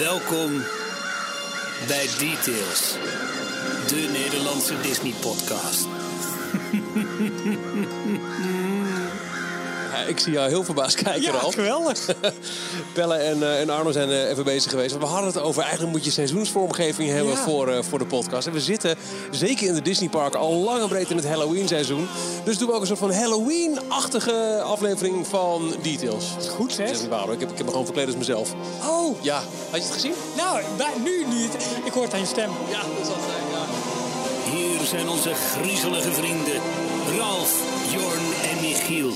Welkom bij Details, de Nederlandse Disney-podcast. Ik zie jou heel verbaasd kijken, Ja, Ralf. geweldig. Pelle en, eh, en Arno zijn eh, even bezig geweest. Want we hadden het over, eigenlijk moet je seizoensvormgeving hebben Ja. voor, eh, voor de podcast. En we zitten, zeker in de Disneypark, al lang en breed in het Halloween seizoen. Dus doen we ook een soort van Halloween-achtige aflevering van Details. Goed Dat zeg. is niet waar hoor, ik heb, ik heb me gewoon verkleed als mezelf. Oh, Ja, had je het gezien? nou, bij- nu niet. Ik hoor het aan je stem. Ja, dat zal zijn, ja. Hier zijn onze griezelige vrienden Ralf, Jorn en Michiel.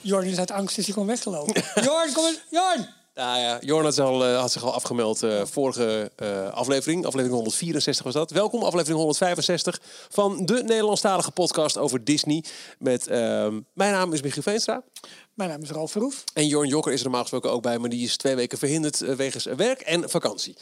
Jorn is uit angst, is hij gewoon weggelopen. Jorn, kom eens. Jorn! Nou ja, Jorn had zich al, eh, had zich al afgemeld eh, vorige eh, aflevering. Aflevering 164 was dat. Welkom, aflevering 165 van de Nederlandstalige podcast over Disney. Met, ehm, mijn naam is Michiel Veenstra. Mijn naam is Ralf Verhoef. En Jorn Jokker is er normaal gesproken ook bij, maar die is twee weken verhinderd wegens werk en vakantie.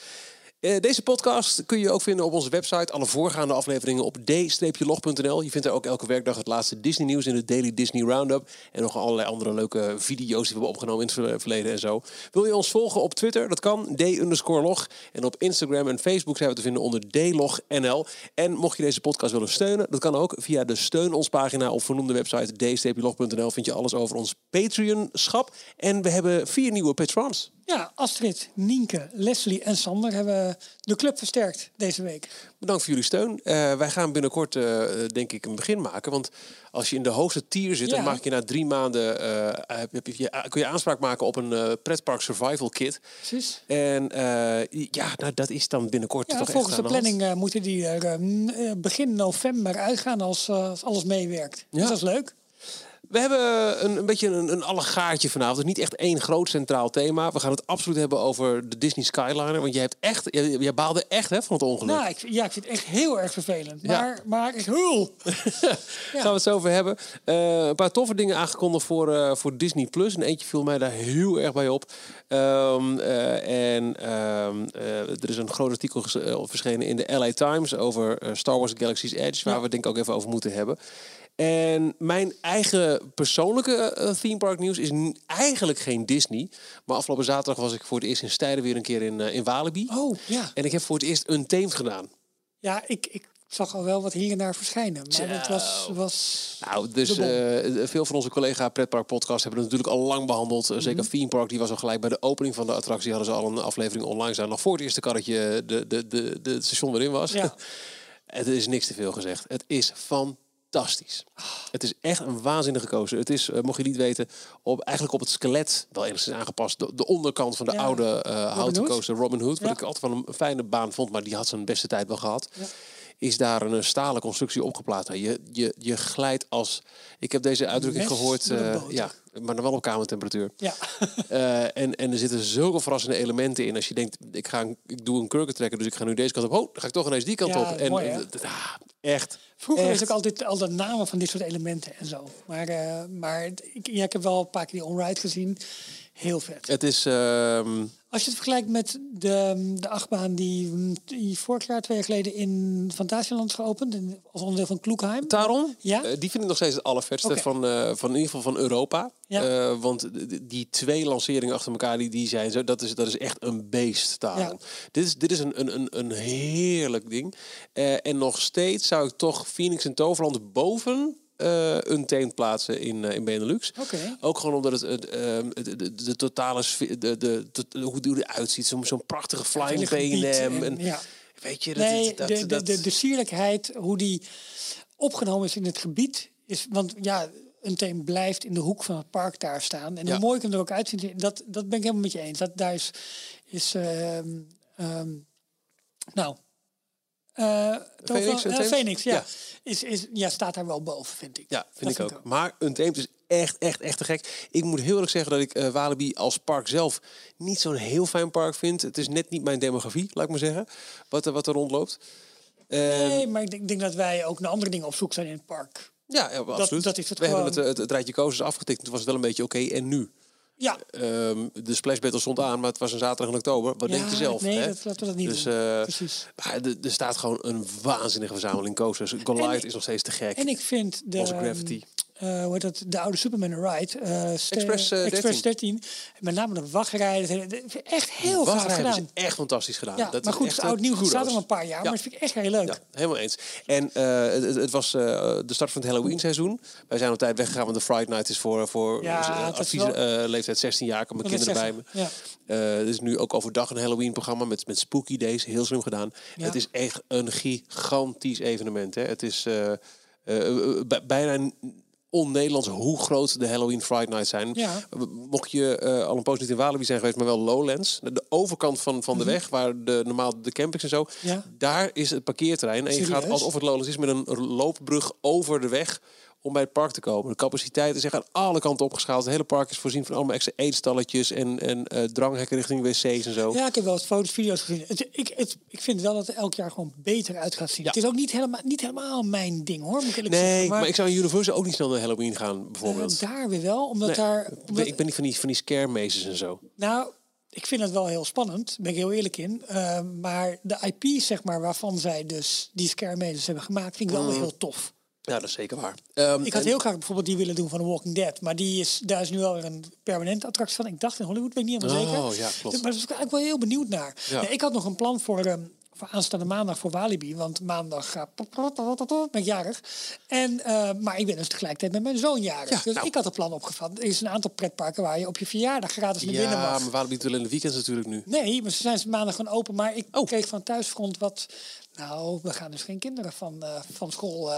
Eh, deze podcast kun je ook vinden op onze website. Alle voorgaande afleveringen op d-log.nl. Je vindt er ook elke werkdag het laatste Disney nieuws in de Daily Disney Roundup. En nog allerlei andere leuke video's die we hebben opgenomen in het ver- verleden en zo. Wil je ons volgen op Twitter? Dat kan, d-log. En op Instagram en Facebook zijn we te vinden onder d-log.nl. En mocht je deze podcast willen steunen, dat kan ook via de steun ons pagina op vernoemde website d-log.nl. Vind je alles over ons Patreon-schap. En we hebben vier nieuwe patrons. Ja, Astrid, Nienke, Leslie en Sander hebben de club versterkt deze week. Bedankt voor jullie steun. Eh, wij gaan binnenkort, eh, denk ik, een begin maken. Want als je in de hoogste tier zit, dan maak je na drie maanden eh, heb, je, kun je aanspraak maken op een eh, pretpark survival kit. Precies. En eh, ja, nou, dat is dan binnenkort Ja, toch volgens echt de planning eh, moeten die er eh, eh, begin november uitgaan als, eh, als alles meewerkt. Ja. Dus dat is leuk. We hebben een, een beetje een, een allegaartje vanavond. Het is niet echt één groot centraal thema. We gaan het absoluut hebben over de Disney Skyliner. Want jij hebt echt, jij, jij baalde echt hè, van het ongeluk. Nou, ik, ja, ik vind het echt heel erg vervelend. Ja. Maar, maar ik hul. Gaan we het zo over hebben. Eh, een paar toffe dingen aangekondigd voor, eh, voor Disney Plus. En eentje viel mij daar heel erg bij op. Ehm, eh, en ehm, eh, er is een groot artikel verschenen in de LA Times over Star Wars Galaxy's Edge. Waar Ja. we het denk ik ook even over moeten hebben. En mijn eigen persoonlijke eh, theme park nieuws is eigenlijk geen Disney. Maar afgelopen zaterdag was ik voor het eerst in Stijden weer een keer in, eh, in Walibi. Oh, ja. En ik heb voor het eerst een Untamed gedaan. Ja, ik, ik zag al wel wat hier en daar verschijnen. Maar dat was... Was... Nou, dus eh, veel van onze collega Pretpark Podcast hebben het natuurlijk al lang behandeld. Mhm. Zeker Theme Park, die was al gelijk bij de opening van de attractie. Hadden ze al een aflevering online staan. Nog voor het eerste karretje de, de, de, de, het station erin was. Ja. het is niks te veel gezegd. Het is fantastisch. Het is echt een waanzinnige kozen. Het is, eh, mocht je niet weten, op, eigenlijk op het skelet wel enigszins aangepast. De, de onderkant van de Ja. oude eh houten coaster Robin Hood. Wat Ja. ik altijd wel een fijne baan vond, maar die had zijn beste tijd wel gehad Ja. Is daar een stalen constructie opgeplaatst. Nou, je, je, je glijdt als... Ik heb deze uitdrukking Mes gehoord, eh, ja, maar dan wel op kamertemperatuur. Ja. Eh, en, en er zitten zulke verrassende elementen in. Als je denkt, ik, ga een, ik doe een kurkentrekker, dus ik ga nu deze kant op. Oh, dan ga ik toch ineens die kant Ja, op. En mooi, eh, ah, echt. Vroeger wist ik altijd al de namen van dit soort elementen en zo. Maar, maar ik, ja, ik heb wel een paar keer die onride gezien. Heel vet. Het is... ehm, Als je het vergelijkt met de, de achtbaan die, die vorig jaar, twee jaar geleden in Fantasieland geopend. in- Als onderdeel van Kloekheim. Taron, Ja? eh, die vind ik nog steeds het allervetste van, eh, van in ieder geval van Europa. Ja. Eh, want die twee lanceringen achter elkaar, die, die zijn zo, dat is, dat is echt een beest. Ja. Dit is, dit is een, een, een, een heerlijk ding. Eh, en nog steeds zou ik toch Phoenix en Toverland boven eh een teen plaatsen in, eh, in Benelux. Ook gewoon omdat het, het, ehm, de, de, de totale sfeer, de, de, de, hoe die eruit ziet. Zo'n prachtige flying B&M. en- ja. Weet je, dat, Nee, dat, de, dat, de, de, de sierlijkheid, hoe die opgenomen is in het gebied. Is, want ja, een thema blijft in de hoek van het park daar staan. En Ja. hoe mooi ik hem er ook uitziet, dat, dat ben ik helemaal met je eens. Dat daar is, is ehm, ehm, nou, eh Phoenix, eh? Phoenix, ja. Ja. Is, is, ja, staat daar wel boven, vind ik. Ja, vind Dat ik ook. Maar Untamed is echt, echt, echt te gek. Ik moet heel eerlijk zeggen dat ik eh, Walibi als park zelf niet zo'n heel fijn park vind. Het is net niet mijn demografie, laat ik maar zeggen, wat er, wat er rondloopt. Ehm, Nee, maar ik denk, denk dat wij ook naar andere dingen op zoek zijn in het park. ja, ja, absoluut. dat is het We hebben het, het, het rijtje kozers afgetikt. Het was wel een beetje oké. En nu? Ja, Ehm, de Splash Battle stond aan, maar het was een zaterdag in oktober. Wat denk je zelf? nee, hè? dat- laten we dat niet dus, eh, Precies. maar er, er staat gewoon een waanzinnige verzameling coasters. Goliath En- is nog steeds te gek. en ik vind de... Onze Gravity. Eh, hoe heet dat, de oude Superman Ride. eh, Express, eh, Express 13. Met name de ik Echt heel hebben gedaan. ze echt fantastisch gedaan. Ja, dat maar is goed, echt, het eh, oud nieuw staat er al een paar jaar. Ja. Maar dat vind ik echt heel leuk. Ja, helemaal eens. En eh, het, het- was eh, de start van het Halloween-seizoen. Wij zijn op tijd weggegaan, want de Friday Night is voor, voor Ja, eh, advies, wel- eh, leeftijd 16 jaar. Ik mijn kinderen bij me. ja. Eh, is nu ook overdag een Halloween-programma met, met Spooky Days. Heel slim gedaan. Ja. Het is echt een gigantisch evenement. Hè. Het is eh, eh, eh, bij- bijna on-Nederlands hoe groot de Halloween Friday Night zijn. Ja. Mocht je eh, al een poos niet in Walibi zijn geweest, maar wel Lowlands. De overkant van, van de weg, waar de, normaal de campings en zo. Mhm. Ja. Daar is het parkeerterrein. En je Serieus? gaat alsof het Lowlands is met een loopbrug over de weg om bij het park te komen. De capaciteit is echt aan alle kanten opgeschaald. Het hele park is voorzien van allemaal extra eetstalletjes en, en eh, dranghekken richting wc's en zo. Ja, ik heb wel eens foto's, video's gezien. Het, ik, het, ik vind wel dat het elk jaar gewoon beter uit gaat zien. Ja. Het is ook niet helemaal, niet helemaal mijn ding hoor, moet ik Nee, zeggen. maar, ik zou in Universal ook niet snel naar Halloween gaan, bijvoorbeeld. eh, daar weer wel, omdat Nee, daar... ik ben- Omdat, ik ben niet van die, van die scare mazes en zo. Nou, ik vind het wel heel spannend, ben ik heel eerlijk in. Eh, maar de IP, zeg maar, waarvan zij dus die scare mazes hebben gemaakt, vind ik wel Mm. heel tof. Ja, dat is zeker waar. Ehm, Ik had en- heel graag bijvoorbeeld die willen doen van The Walking Dead. Maar die is, daar is nu wel weer een permanente attractie van. Ik dacht in Hollywood, weet ik niet helemaal Oh, zeker. ja, klopt. Maar daar was ik eigenlijk wel heel benieuwd naar. Ja. Nee, ik had nog een plan voor, ehm, voor aanstaande maandag voor Walibi. Want maandag gaat ben ik jarig. En, eh, maar ik ben dus tegelijkertijd met mijn zoon jarig. Ja, dus nou. ik had een plan opgevat. Er is een aantal pretparken waar je op je verjaardag gratis naar binnen ja, mag. maar Walibi wel in de weekends natuurlijk nu. Nee, maar ze zijn ze maandag gewoon open. Maar ik Oh. kreeg van thuisfront wat... Nou, we gaan dus geen kinderen van, eh, van school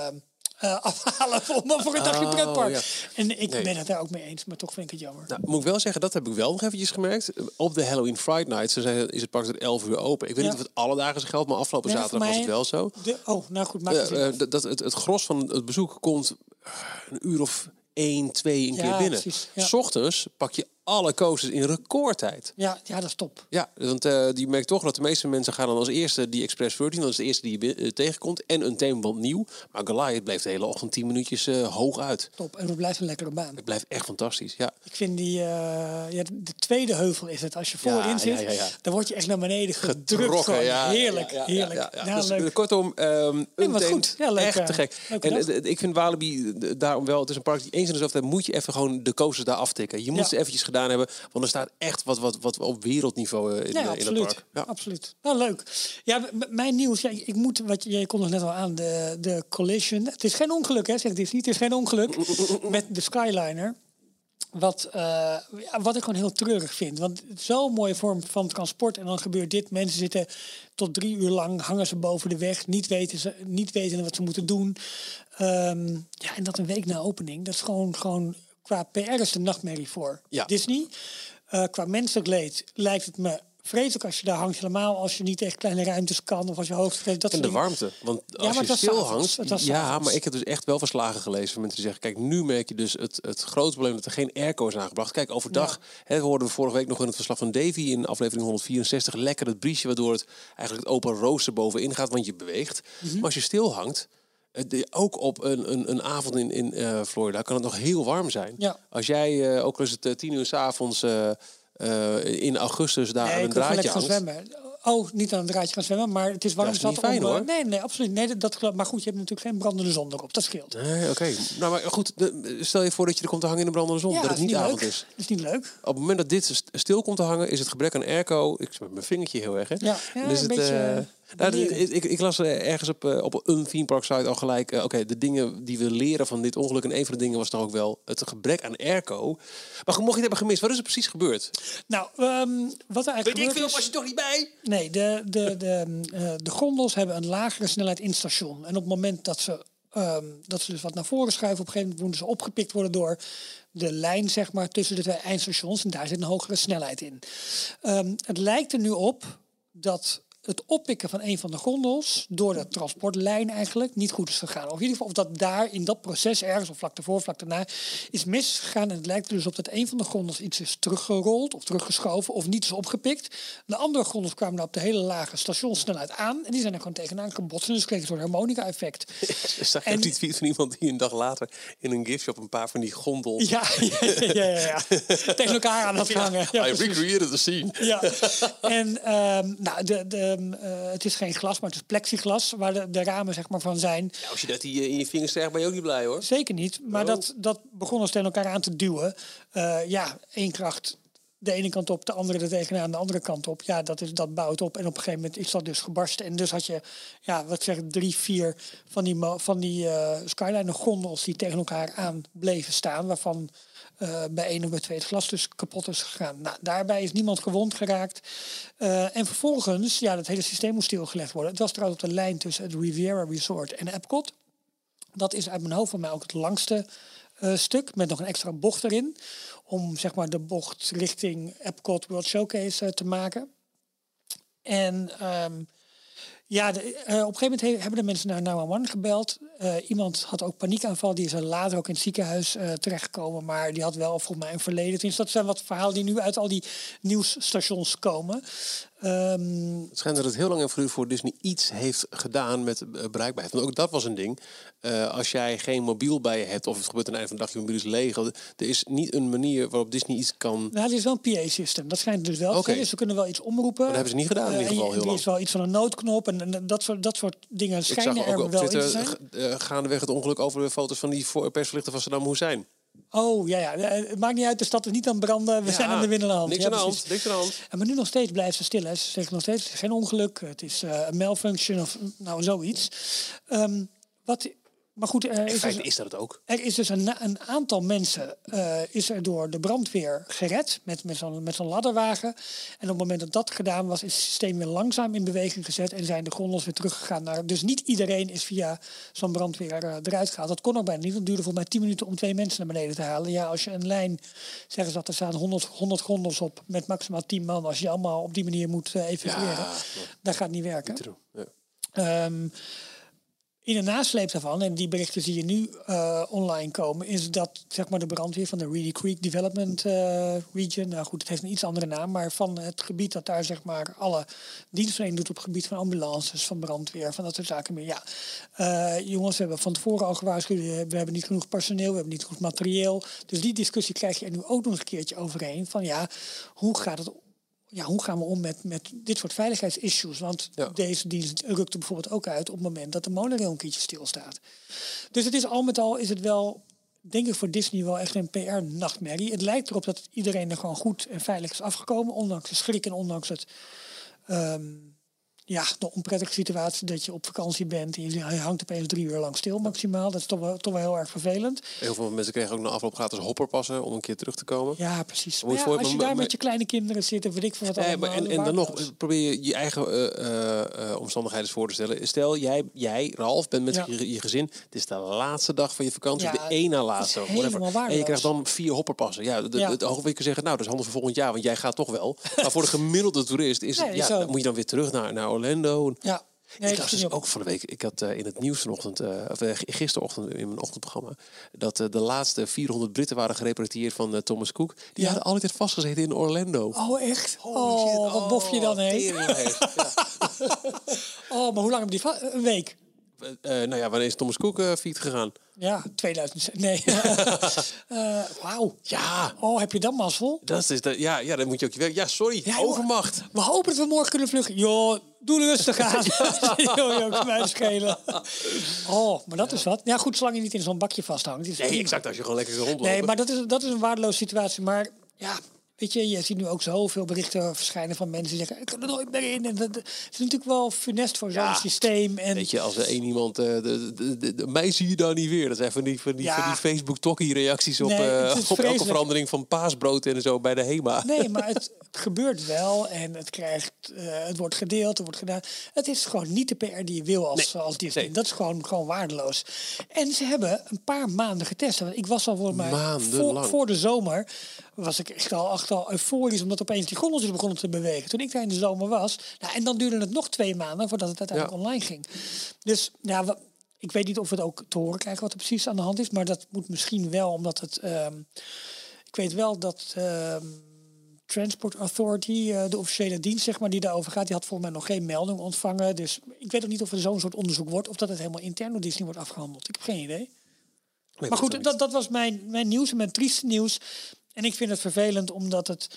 eh, afhalen voor, voor een dagje Oh, pretpark. ja. En ik Nee. ben het daar ook mee eens, maar toch vind ik het jammer. Nou, moet ik wel zeggen, dat heb ik wel nog eventjes gemerkt. Op de Halloween Friday Night is het park tot 11 uur open. Ik weet Ja. niet of het alle dagen geldt, maar afgelopen zaterdag was het wel zo. De, oh, nou goed, maak Eh, het eh, dat het, het gros van het bezoek komt een uur of één, twee een Ja, keer binnen. precies, ja. S ochtends pak je alle coasters in recordtijd. Ja, ja, dat is top. Ja, want eh die merkt toch dat de meeste mensen gaan dan als eerste die Express 13. Dat is de eerste die je eh, tegenkomt. En een themaband nieuw. Maar Goliath bleef de hele ochtend 10 minuutjes eh, hoog uit. Top. En het blijft een lekkere baan. Het blijft echt fantastisch. Ja. Ik vind die, ja, de, de tweede heuvel is het. Als je voorin zit, ja, ja, ja. dan word je echt naar beneden gedrukt. Heerlijk, heerlijk. Ja, Dus, leuk. kortom, wat Untamed, goed. Ja, leuk, echt te gek. En ik vind Walibi daarom wel, het is een park die eens in de zoveel tijd moet je even gewoon de coasters daar aftikken. Je moet ze eventjes gedaan hebben, want er staat echt wat, wat, wat op wereldniveau eh, in, Ja, eh, in het absoluut. park. Ja. absoluut. Nou, leuk. Ja, mijn nieuws. Ja, ik moet, wat je, je kon het net al aan, de, de collision. Het is geen ongeluk, hè, zegt Disney. Het is geen ongeluk met de Skyliner. Wat, eh, wat ik gewoon heel treurig vind. Want zo'n mooie vorm van transport. En dan gebeurt dit. Mensen zitten tot drie uur lang, hangen ze boven de weg. Niet weten, ze, niet weten wat ze moeten doen. Ehm, ja, en dat een week na opening. Dat is gewoon, gewoon qua PR is de nachtmerrie voor Ja. Disney. Eh, qua menselijk leed lijkt het me vreselijk als je daar hangt. Helemaal als je niet tegen kleine ruimtes kan. Of als je hoofd vreest. Dat En de warmte. Want maar als je stil hangt. Ja, maar ik heb dus echt wel verslagen gelezen van mensen die zeggen: Kijk, nu merk je dus het, het grote probleem dat er geen airco is aangebracht. Kijk, overdag. Hè, we hoorden vorige week nog in het verslag van Davy in aflevering 164 lekker het briesje, waardoor het eigenlijk het open rooster bovenin gaat, want je beweegt. Mhm. Maar als je stil hangt. Eh, Ook op een, een, een avond in, in eh, Florida kan het nog heel warm zijn. Ja. Als jij, eh, ook al is het tien uur s'avonds uh, in augustus daar Nee, aan een draadje hangt. zwemmen. Oh, niet aan een draadje gaan zwemmen, maar het is warm Dat is niet fijn, om, hoor. Nee, nee, absoluut. Nee, dat, Maar goed, je hebt natuurlijk geen brandende zon erop. Dat scheelt. Nee, oké. Nou, maar goed, de- stel je voor dat je er komt te hangen in de brandende zon. dat het niet avond leuk. is. Dat is niet leuk. Op het moment dat dit st- stil komt te hangen, is het gebrek aan airco. Ik met mijn vingertje heel erg, hè? Ja, een het, beetje, nou, leren. ik, ik, ik las eh, ergens op, eh, op een theme park site al gelijk. eh, Oké, de dingen die we leren van dit ongeluk. En een van de dingen was dan ook wel het gebrek aan airco. Maar mocht je het hebben gemist, wat is er precies gebeurd? Nou, ehm, wat er eigenlijk gebeurd is... je toch niet bij? Nee, de, de, de, eh, de gondels hebben een lagere snelheid in het station. En op het moment dat ze, ehm, dat ze dus wat naar voren schuiven, op een gegeven moment moeten ze opgepikt worden door de lijn zeg maar, tussen de twee eindstations. En daar zit een hogere snelheid in. Ehm, het lijkt er nu op dat het oppikken van een van de gondels door de transportlijn eigenlijk niet goed is gegaan. Of in ieder geval of dat daar in dat proces ergens, of vlak daarvoor, vlak daarna, is misgegaan. En het lijkt er dus op dat een van de gondels iets is teruggerold of teruggeschoven of niet is opgepikt. De andere gondels kwamen dan op de hele lage stationssnelheid aan en die zijn er gewoon tegenaan gebotst. En dus kreeg je zo'n harmonica-effect. Zag je En- die tweet van iemand die een dag later in een giftshop een paar van die gondels... Ja, ja, ja, ja, ja. tegen elkaar aan had hangen. Ja, I recreated the scene. Ja, en ehm, nou, de, de, eh, het is geen glas, maar het is plexiglas waar de, de ramen zeg maar, van zijn. Ja, als je dat hier in je vingers krijgt, ben je ook niet blij hoor. Zeker niet, maar Oh. dat, dat begon ons tegen elkaar aan te duwen. Eh, ja, één kracht de ene kant op, de andere er tegenaan, de andere kant op. Ja, dat, is, dat bouwt op. En op een gegeven moment is dat dus gebarsten. En dus had je, ja, wat zeg ik, drie, vier van die, van die eh Skyliner gondels die tegen elkaar aan bleven staan. Waarvan eh, bij één of bij twee het glas dus kapot is gegaan. Nou, daarbij is niemand gewond geraakt. Eh, en vervolgens, ja, dat hele systeem moest stilgelegd worden. Het was trouwens op de lijn tussen het Riviera Resort en Epcot. Dat is uit mijn hoofd voor mij ook het langste eh, stuk. Met nog een extra bocht erin. Om zeg maar de bocht richting Epcot World Showcase te maken. En ehm, ja, eh, op een gegeven moment he- hebben de mensen naar 911 gebeld. Eh, iemand had ook paniekaanval. Die is er later ook in het ziekenhuis eh, terechtgekomen. Maar die had wel volgens mij een verleden. Dus dat zijn wat verhalen die nu uit al die nieuwsstations komen. Ehm, Het schijnt dat het heel lang en vroeg voor Disney iets heeft gedaan met eh, bereikbaarheid. Want ook dat was een ding. Eh, als jij geen mobiel bij je hebt of het gebeurt aan het einde van de dag, je mobiel is leeg. Er is niet een manier waarop Disney iets kan... Nou, het is wel een PA-systeem. Dat schijnt dus wel. zijn. Dus ze kunnen wel iets omroepen. dat hebben ze niet gedaan in Eh, ieder en geval heel Er lang. is wel iets van een noodknop en, en dat, soort, dat soort dingen Ik schijnen zag ook er op wel in te Twitter zijn. uh, gaandeweg het ongeluk over de foto's van die persverlichter van Saddam Hussein. Oh, ja, ja. Eh, Het maakt niet uit. De stad is niet aan het branden. We zijn aan de winnende hand. Niks Ja, aan de hand. Niks aan de hand. En maar nu nog steeds blijft ze stil. Hè. Ze zeggen nog steeds, het is geen ongeluk. Het is eh, een malfunction of nou zoiets. Ehm, wat, maar goed, er In is, dus, feite is dat het ook. er is dus een, een aantal mensen eh, is er door de brandweer gered met, met zo'n met zo'n ladderwagen. En op het moment dat dat gedaan was, is het systeem weer langzaam in beweging gezet en zijn de gondels weer teruggegaan naar. Dus niet iedereen is via zo'n brandweer eh, eruit gehaald. Dat kon ook bijna niet. Het duurde volgens mij 10 minuten om twee mensen naar beneden te halen. Ja, als je een lijn, zeggen ze dat er staan 100, 100 gondels op met maximaal 10 man. Als je allemaal op die manier moet eh, evacueren, Ja, dat gaat niet werken. True. Ja. In de nasleep daarvan, en die berichten zie je nu eh, online komen, is dat zeg maar, de brandweer van de Reedy Creek Development eh, Region, nou goed, het heeft een iets andere naam, maar van het gebied dat daar zeg maar alle dienstverlening doet op het gebied van ambulances, van brandweer, van dat soort zaken meer. Ja, Eh, jongens, we hebben van tevoren al gewaarschuwd, we we hebben niet genoeg personeel, we hebben niet genoeg materieel. Dus die discussie krijg je er nu ook nog een keertje overheen van ja, hoe gaat het ja, hoe gaan we om met, met dit soort veiligheidsissues? Want Ja. deze dienst rukt er bijvoorbeeld ook uit op het moment dat de monorail een keertje stilstaat. Dus het is al met al is het wel, denk ik voor Disney wel echt een PR-nachtmerrie. Het lijkt erop dat iedereen er gewoon goed en veilig is afgekomen, ondanks de schrik en ondanks het, ehm, ja, de onprettige situatie dat je op vakantie bent en je hangt opeens drie uur lang stil maximaal. Dat is toch wel, toch wel heel erg vervelend. Heel veel mensen kregen ook na afloop gratis hopperpassen om een keer terug te komen. Ja, precies. Moet je Maar ja, voor- als je daar met je kleine kinderen zit en weet ik veel wat Nee, allemaal. maar en, en dan nog probeer je je eigen eh, eh, omstandigheden voor te stellen. Stel, jij, jij Ralf, bent met Ja. je, je gezin. Het is de laatste dag van je vakantie, de één na laatste. En je krijgt dan vier hopperpassen. Ja, de, Ja. Kan zeggen, nou, dat is handig voor volgend jaar, want jij gaat toch wel. Maar voor de gemiddelde toerist is het, ja, dan moet je dan weer terug naar, naar Orlando. Ja. Nee, ik las vind dus ook van de week, ik had eh, in het nieuws vanochtend, eh, of eh, gisterochtend in mijn ochtendprogramma, dat de laatste 400 Britten waren gerepatrieerd van Thomas Cook. Die Ja. hadden altijd vastgezeten in Orlando. Oh, echt? Holy shit. Oh, wat bof je dan heen? ja. Oh, maar hoe lang heb die va- Een week? Eh, nou ja, wanneer is Thomas Cook uh, fiets gegaan? Ja, 2000. Nee. Eh, Wauw. Ja, Oh, heb je dan mazzel? dat is de, ja, ja, dan moet je ook je werk. Ja, sorry, Ja, joh. overmacht. We hopen dat we morgen kunnen vluchten. Joh, doe rustig aan. joh, mij schelen. Oh, maar dat is wat. Ja, goed, zolang je niet in zo'n bakje vasthangt. Nee, prima. exact. Als je gewoon lekker rondloopt. Nee, maar dat is, dat is een waardeloze situatie. Maar ja, weet je, je ziet nu ook zoveel berichten verschijnen van mensen die zeggen: ik kan er nooit meer in. En dat, dat is natuurlijk wel funest voor zo'n Ja. systeem. En Weet je, als er één iemand... eh, de, de, de, mij zie je daar niet weer. Dat zijn van die, van die, Ja. van die Facebook-tokkie-reacties Nee, eh, op elke verandering van paasbrood en zo bij de HEMA. Nee, maar het, het gebeurt wel en het, krijgt, eh, het wordt gedeeld, het wordt gedaan. Het is gewoon niet de PR die je wil als, Nee, als nee. Dat is gewoon, gewoon waardeloos. En ze hebben een paar maanden getest. Want ik was al voor mij voor, voor de zomer was ik echt al, echt al euforisch omdat opeens die gondels begonnen te bewegen. Toen ik daar in de zomer was. Nou, en dan duurde het nog twee maanden voordat het uiteindelijk Ja. online ging. Dus ja, we- ik weet niet of we het ook te horen krijgen wat er precies aan de hand is. Maar dat moet misschien wel omdat het... ehm, ik weet wel dat ehm, Transport Authority, eh, de officiële dienst zeg maar, die daarover gaat, die had volgens mij nog geen melding ontvangen. Dus ik weet ook niet of er zo'n soort onderzoek wordt of dat het helemaal intern door Disney wordt afgehandeld. Ik heb geen idee. Nee, Maar goed, dat, dat was mijn, mijn nieuws en mijn trieste nieuws. En ik vind het vervelend omdat het...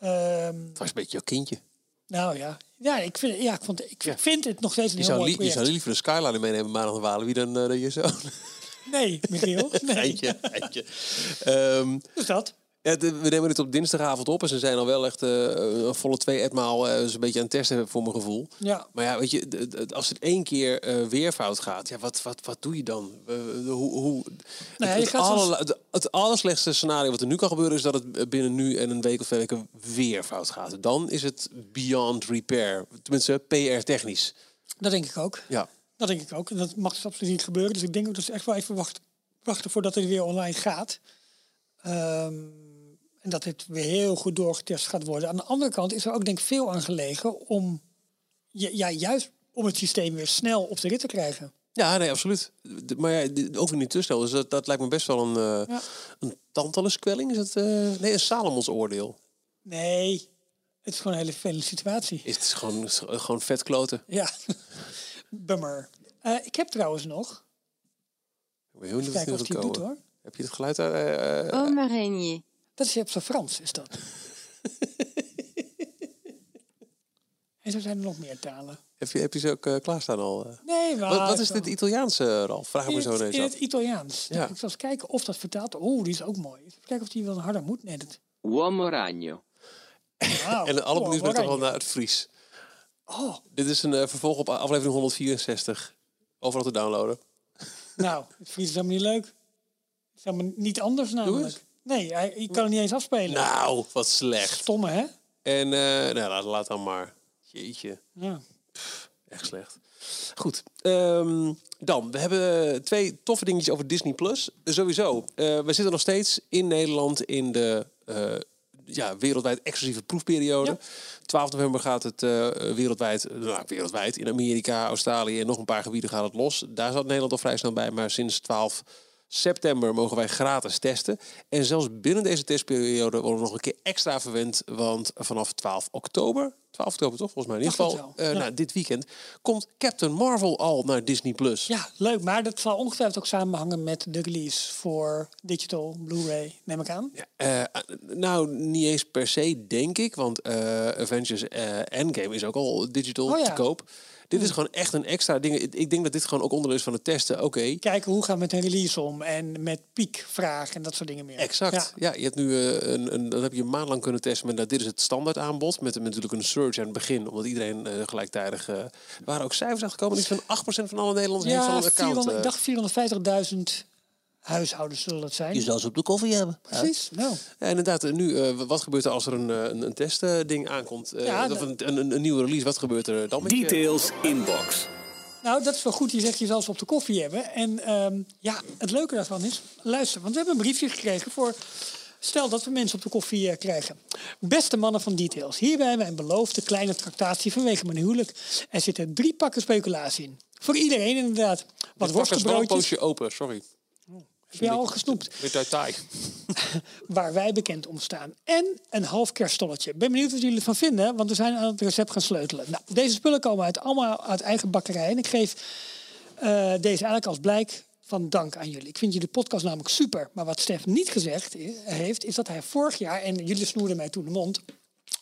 ehm, Het was een beetje jouw kindje. Nou ja, ja ik, vind, ja, ik, vond, ik vind het nog steeds een Je heel zou, mooi li- je project. zou liever de Skyline meenemen maandag en Walen. Wie dan eh, je zoon? Nee, Michiel. Nee. Eindje, eindje. Ehm, Dus dat. We nemen dit op dinsdagavond op en ze zijn al wel echt eh, een volle twee etmaal dus een beetje aan het testen voor mijn gevoel. Ja. Maar ja, weet je, als het één keer eh, weer fout gaat, ja, wat, wat, wat doe je dan? Hoe, hoe, ja, het, je het, allerslechtste scenario wat er nu kan gebeuren is dat het binnen nu en een week of twee weken weer fout gaat. Dan is het beyond repair. Tenminste, PR-technisch. Dat denk ik ook. Ja. Dat denk ik ook. En dat mag dus absoluut niet gebeuren. Dus ik denk ook dat ze echt wel even wachten, wachten voordat het weer online gaat. Ehm, en dat dit weer heel goed doorgetest gaat worden. Aan de andere kant is er ook denk ik veel aan gelegen om ja, juist om het systeem weer snel op de rit te krijgen. Ja, nee, absoluut. Maar ja, ook niet te snel. Dus dat, dat lijkt me best wel een, uh, Ja. een Tantalus-kwelling. Is het? eh, nee, een Salomons oordeel. Nee, het is gewoon een hele vervelende situatie. Is het gewoon, is gewoon vet kloten. Ja, bummer. Eh, ik heb trouwens nog, Ik ben heel benieuwd of het het doet hoor. Heb je het geluid? eh, eh, Oh, Marigny. Dat is op zijn Frans, is dat. en zo zijn er nog meer talen. heb, je, heb je ze ook eh, klaarstaan al? eh? Nee, maar... wat, wat is dit Italiaanse, Ralf? Vraag me zo ineens in af. het Italiaans. Ja. Ik zal eens kijken of dat vertaalt. Oeh, die is ook mooi. Even kijken of die wel harder moet. Nee, dat... Uomo ragno. En alle Oh, benieuwd ben ik toch wel naar het Fries. Oh, Dit is een eh, vervolg op aflevering 164. Overal te downloaden. nou, het Fries is helemaal niet leuk. Het is helemaal niet anders namelijk. Nee, hij, je kan het niet eens afspelen. Nou, wat slecht. Stomme, hè? En eh, nou, laat, laat dan maar. Jeetje. Ja. Echt slecht. Goed. ehm, dan, we hebben twee toffe dingetjes over Disney Plus. Sowieso. eh, we zitten nog steeds in Nederland in de eh, ja, wereldwijd exclusieve proefperiode. Ja. 12 november gaat het wereldwijd, nou, wereldwijd, in Amerika, Australië en nog een paar gebieden gaat het los. Daar zat Nederland al vrij snel bij, maar sinds 12 september mogen wij gratis testen. En zelfs binnen deze testperiode worden we nog een keer extra verwend, want vanaf 12 oktober, 12 oktober toch volgens mij in ieder geval, eh, ja. nou, dit weekend, komt Captain Marvel al naar Disney+. Plus. ja, leuk. Maar dat zal ongetwijfeld ook samenhangen met de release voor digital, Blu-ray, neem ik aan. Eh, nou, niet eens per se, denk ik. Want eh, Avengers Endgame is ook al digital Oh ja. te koop. Dit is gewoon echt een extra ding. Ik- denk dat dit gewoon ook onderdeel is van het testen. Oké, Kijken hoe gaan we met een release om en met piekvraag en dat soort dingen meer. exact. Ja. Ja. je hebt nu eh, een, een, dat heb je een maand lang kunnen testen. Maar dit is het standaard aanbod. Met, met natuurlijk een surge aan het begin. Omdat iedereen eh, gelijktijdig... eh, er waren ook cijfers uitgekomen. Iets van 8% van alle Nederlanders heeft al Ja, een account. 400, ik eh. dacht 450.000 huishoudens zullen dat zijn. zou ze op de koffie hebben. Precies. Nou, Ja, inderdaad, eh, nu, eh, wat gebeurt er als er een, eh, een, een testding aankomt? Eh, Ja, of een, een, een nieuwe release, wat gebeurt er dan met je- Details inbox. nou, dat is wel goed. Je zegt je zelfs op de koffie hebben. En ehm, ja, het leuke daarvan is, luister, want we hebben een briefje gekregen voor. Stel dat we mensen op de koffie krijgen. Beste mannen van Details, hierbij mijn beloofde kleine tractatie vanwege mijn huwelijk. Er zitten drie pakken speculatie in. Voor iedereen inderdaad. Wat worstenbroodjes, poosje open, sorry. Heb je al gesnoept. Taai. waar wij bekend om staan. En een half kerststolletje. Ben benieuwd wat jullie ervan vinden, want we zijn aan het recept gaan sleutelen. Nou, deze spullen komen uit, allemaal uit eigen bakkerij. En ik geef eh, deze eigenlijk als blijk van dank aan jullie. Ik vind jullie podcast namelijk super. Maar wat Stef niet gezegd heeft, is dat hij vorig jaar, en jullie snoerden mij toen de mond,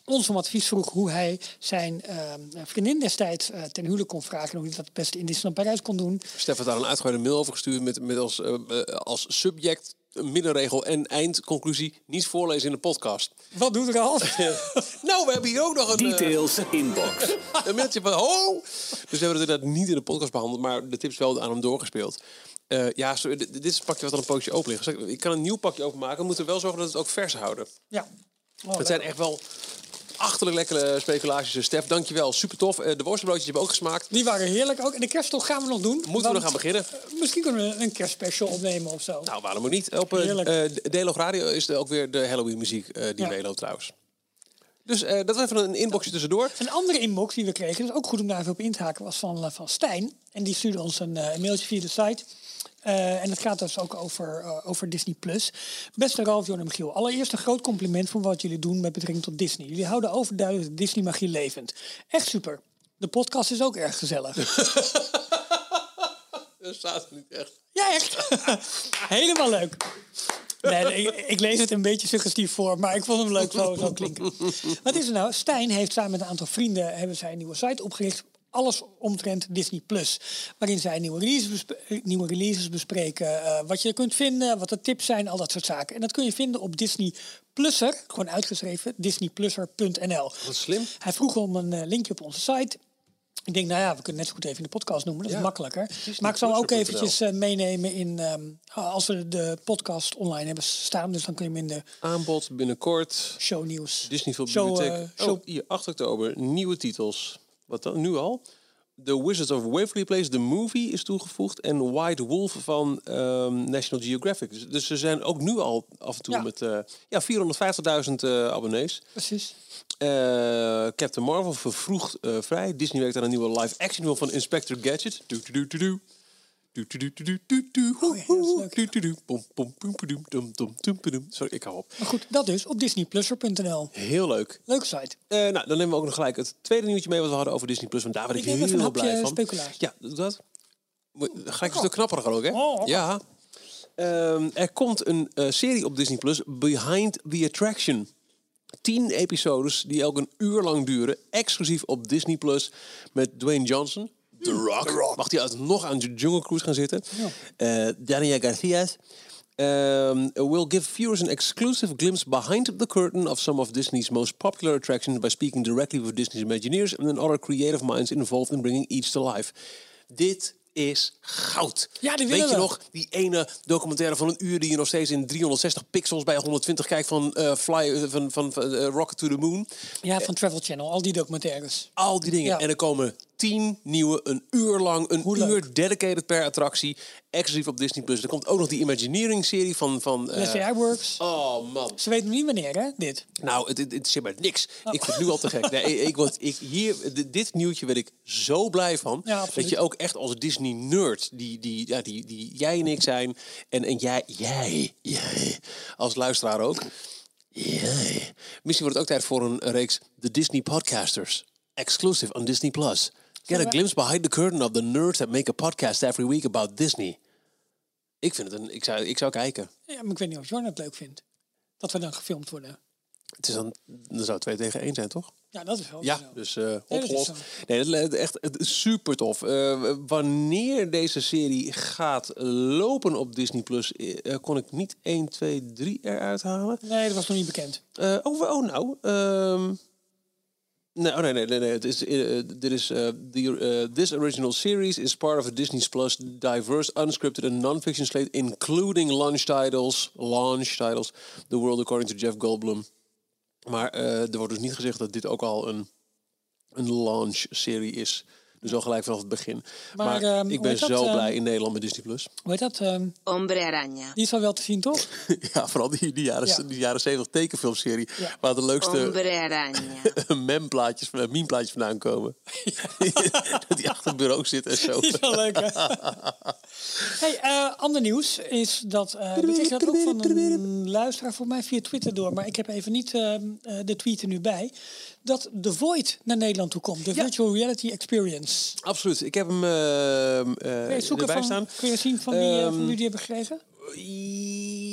ons om advies vroeg hoe hij zijn eh, vriendin destijds eh, ten huwelijk kon vragen. En hoe hij dat het beste in Disneyland Parijs kon doen. Stef had daar een uitgebreide mail over gestuurd met, met als, eh, eh, als subject, een middenregel en eindconclusie. Niet voorlezen in de podcast. Wat doet er al? Nou, we hebben hier ook nog een, Details inbox. een mailtje van ho. Dus we hebben het inderdaad niet in de podcast behandeld, maar de tips wel aan hem doorgespeeld. Eh, ja, sorry, dit, dit is een pakje wat al een poosje open ligt. Dus ik- ik kan een nieuw pakje openmaken. We moeten wel zorgen dat we het ook vers houden. ja. Oh, Het zijn echt wel achterlijk lekkere speculaties. Stef, dankjewel. Super tof. Eh, de worstenbroodjes hebben ook gesmaakt. Die waren heerlijk ook. En de kerstdag gaan we nog doen. Moeten we nog gaan beginnen? eh, Misschien kunnen we een kerstspecial opnemen of zo. Nou, waarom ook niet? Op uh, Delog Radio is er ook weer de Halloween muziek eh, die Ja. trouwens. Dus eh, dat was even een inboxje tussendoor. Een andere inbox die we kregen, dat is ook goed om daar even op in te haken, was van, eh, van Stijn. En die stuurde ons een, eh, een mailtje via de site. Eh, en het gaat dus ook over, eh, over Disney+. Plus. Beste Ralf, Jon en Michiel. Allereerst een groot compliment voor wat jullie doen met betrekking tot Disney. Jullie houden overduidelijk de Disney-magie levend. Echt super. De podcast is ook erg gezellig. Dat staat er niet echt. Ja, echt. Helemaal leuk. Nee, nee, ik, ik lees het een beetje suggestief voor, maar ik vond hem leuk zo, zo klinken. Wat is er nou? Stijn heeft samen met een aantal vrienden hebben zij een nieuwe site opgericht. Alles omtrent Disney Plus. Waarin zij nieuwe releases, besp- nieuwe releases bespreken. eh, wat je kunt vinden, wat de tips zijn, al dat soort zaken. En dat kun je vinden op Disney Plusser, gewoon uitgeschreven, disneyplusser.nl. Wat slim. Hij vroeg om een eh, linkje op onze site. Ik denk, nou ja, we kunnen net zo goed even in de podcast noemen. Dat is makkelijker. Maar ik zal ook eventjes eh, meenemen in... ehm, als we de podcast online hebben staan. Dus dan kun je hem in de Aanbod binnenkort. show nieuws. Disney Film Show, eh, show- Oh, hier, 8 oktober. Nieuwe titels. Wat dan? Nu al? The Wizards of Waverly Place, de movie, is toegevoegd. En White Wolf van ehm, National Geographic. Dus, dus ze zijn ook nu al af en toe Ja. met eh, ja, 450.000 eh, abonnees. Precies. Eh, Captain Marvel vervroegd vrij. Disney werkt aan een nieuwe live-action van Inspector Gadget. Doe, doe, doe, doe. Sorry, ik hou op. Maar goed, dat dus op disneyplusser.nl. Heel leuk. Leuke site. Eh, nou, dan nemen we ook nog gelijk het tweede nieuwtje mee wat we hadden over Disney Plus. Want daar ben ik, Ik heel hapje blij van. Ja, doe dat. Moet- Gelijk een stuk ook, hè? Oh. Ja. Ehm, er komt een eh, serie op Disney Plus, Behind the Attraction. Tien episodes die elk een uur lang duren, exclusief op Disney Plus met Dwayne Johnson. The Rock. Mag hij alsnog aan de Jungle Cruise gaan zitten? Eh Dania Garcia. Um, will give viewers an exclusive glimpse behind the curtain of some of Disney's most popular attractions by speaking directly with Disney's Imagineers and then other creative minds involved in bringing each to life. Dit is goud. Ja, die Weet je we. nog, die ene documentaire van een uur die je nog steeds in 360 pixels bij 120 kijkt van, eh, Fly, eh, van, van, van, Rocket to the Moon. Ja, van Travel Channel. Al die documentaires. Al die dingen. Ja. En er komen tien nieuwe, een uur lang, een Hoe uur leuk. dedicated per attractie, exclusief op Disney Plus. Er komt ook nog die Imagineering-serie van. van eh, Leslie Works. oh man. Ze weten niet wanneer, hè, dit. Nou, het, het, het zit maar niks. Oh. Ik vind het nu al te gek. Nee, ik, word, ik, hier, dit- nieuwtje werd ik zo blij van. Ja, dat je ook echt als Disney-nerd, die, die, ja, die, die jij en ik zijn... en, en jij, jij, jij, als luisteraar ook... Jij. Misschien wordt het ook tijd voor een reeks The Disney Podcasters. Exclusive on Disney+. Plus. Get a glimpse behind the curtain of the nerds that make a podcast every week about Disney. Ik vind het een... Ik zou, ik zou kijken. Ja, maar ik weet niet of Jorn het leuk vindt. Dat we dan gefilmd worden. Het is dan, dan zou twee tegen één zijn, toch? Ja, dat is wel Ja, zo. dus eh opgelost. zo. Nee, dat is echt super tof. Eh, wanneer deze serie gaat lopen op Disney Plus, eh, kon ik niet 1, 2, 3 eruit halen. Nee, dat was nog niet bekend. Eh, oh, oh, nou. ehm, nee, oh, nee, nee, nee, nee. Het is, eh, dit is, eh, the, eh, this original series is part of a Disney Plus diverse, unscripted and non-fiction slate, including launch titles, launch titles, The World According to Jeff Goldblum. Maar eh, er wordt dus niet gezegd dat dit ook al een, een launch-serie is. Dus al gelijk vanaf het begin. Maar, Maar, ehm, ik ben dat, zo ehm, blij in Nederland met Disney+. Plus. Hoe heet dat? ehm, Hombre araña. die is al wel te zien, toch? ja, vooral die, die, jaren, Ja. die jaren 70 tekenfilmserie. Ja. Waar de leukste Hombre araña. memplaatjes, eh, meme-plaatjes vandaan komen. dat die achter het bureau zit en zo. Die is wel leuk, hè? hey, eh, ander nieuws is dat... eh kregen dat ook van een luisteraar voor mij via Twitter door. Maar ik heb even niet ehm, eh, de tweet er nu bij. Dat The Void naar Nederland toe komt. De Virtual Reality Experience. Absoluut. Ik heb hem eh, eh, Kun je zoeken erbij van, staan. kun je zien van wie, eh, van Ehm, wie die hebben gekregen?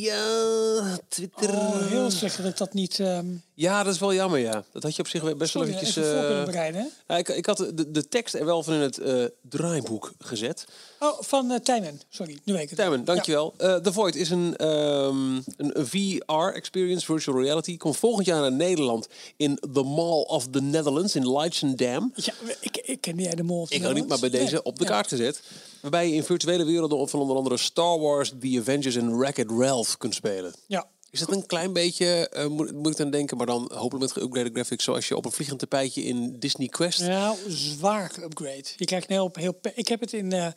Ja, Twitter. Oh, heel slecht dat ik dat niet... ehm Ja, dat is wel jammer, ja. Dat had je op zich best wel eventjes... even voor eh, kunnen bereiden. hè? ik, ik had de, de tekst er wel van in het eh, draaiboek gezet. Oh, van eh Tijmen. Sorry, nu weet ik het. Tijmen, dankjewel. Eh The Void is een, ehm, een, VR-experience, virtual reality. Komt volgend jaar naar Nederland in The Mall of the Netherlands in Leidschendam. Ja, ik, ik ken jij de mol. of Ik de ook niet, maar bij deze Nee. op de Ja. kaart gezet. Waarbij je in virtuele werelden van onder andere Star Wars, The Avengers en Wreck-It Ralph kunt spelen. Ja. Is dat een klein beetje, eh, moet, moet ik dan denken, maar dan hopelijk met geüpgrade graphics zoals je op een vliegend tapijtje in Disney Quest. Nou, zwaar upgrade. Je krijgt een heel, heel... Ik heb het in, eh,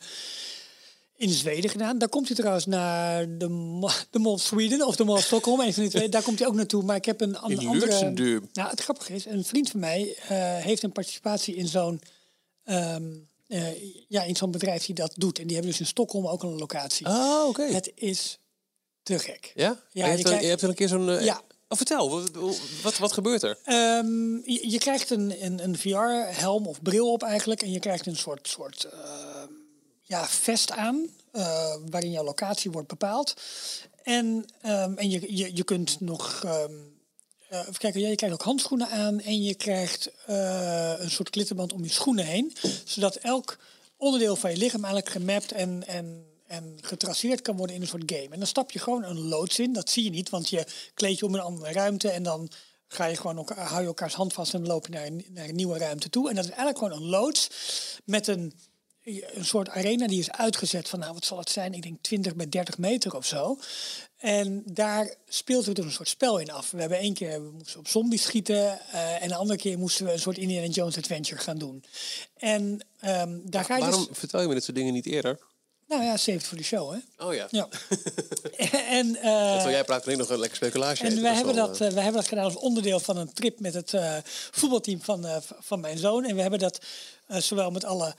in Zweden gedaan. Daar komt hij trouwens naar de, de Mall of Sweden of de Mall of Stockholm. Een van die twee. Daar komt hij ook naartoe. Maar ik heb een an- In andere... Luxemburg. Nou, het grappige is, een vriend van mij eh, heeft een participatie in zo'n... ehm, eh, ja, in zo'n bedrijf die dat doet. En die hebben dus in Stockholm ook een locatie. Ah, oké. Het is te gek. Ja? Ja, je, je hebt er, krijgt- je hebt er een keer zo'n... eh, Ja. Oh, vertel, wat, wat, wat gebeurt er? Ehm, je, je krijgt een, een, een VR-helm of bril op eigenlijk. En je krijgt een soort, soort ehm, ja, vest aan. eh, waarin jouw locatie wordt bepaald. En, ehm, en je, je, je kunt nog. eh, even kijken, ja, je krijgt ook handschoenen aan en je krijgt een soort klittenband om je schoenen heen. Zodat elk onderdeel van je lichaam eigenlijk gemapt en, en, en getraceerd kan worden in een soort game. En dan stap je gewoon een loods in. Dat zie je niet, want je kleed je om een andere ruimte en dan ga je gewoon elkaar, hou je elkaars hand vast en loop je naar een, nieuwe ruimte toe. En dat is eigenlijk gewoon een loods met een, een soort arena die is uitgezet van, nou wat zal het zijn? Ik denk 20 bij 30 meter of zo. En daar speelt er dus een soort spel in af. We hebben één keer we moesten op zombies schieten eh, en de andere keer moesten we een soort Indiana Jones adventure gaan doen. En ehm, daar ga je Waarom dus... vertel je me dit soort dingen niet eerder? Nou ja, save it voor de show, hè? Oh ja. Ja. en eh, Terwijl jij praat alleen nog een lekker speculatie. en wij hebben, dat, eh, eh, wij hebben dat gedaan als onderdeel van een trip met het voetbalteam van, van mijn zoon. En we hebben dat zowel met alle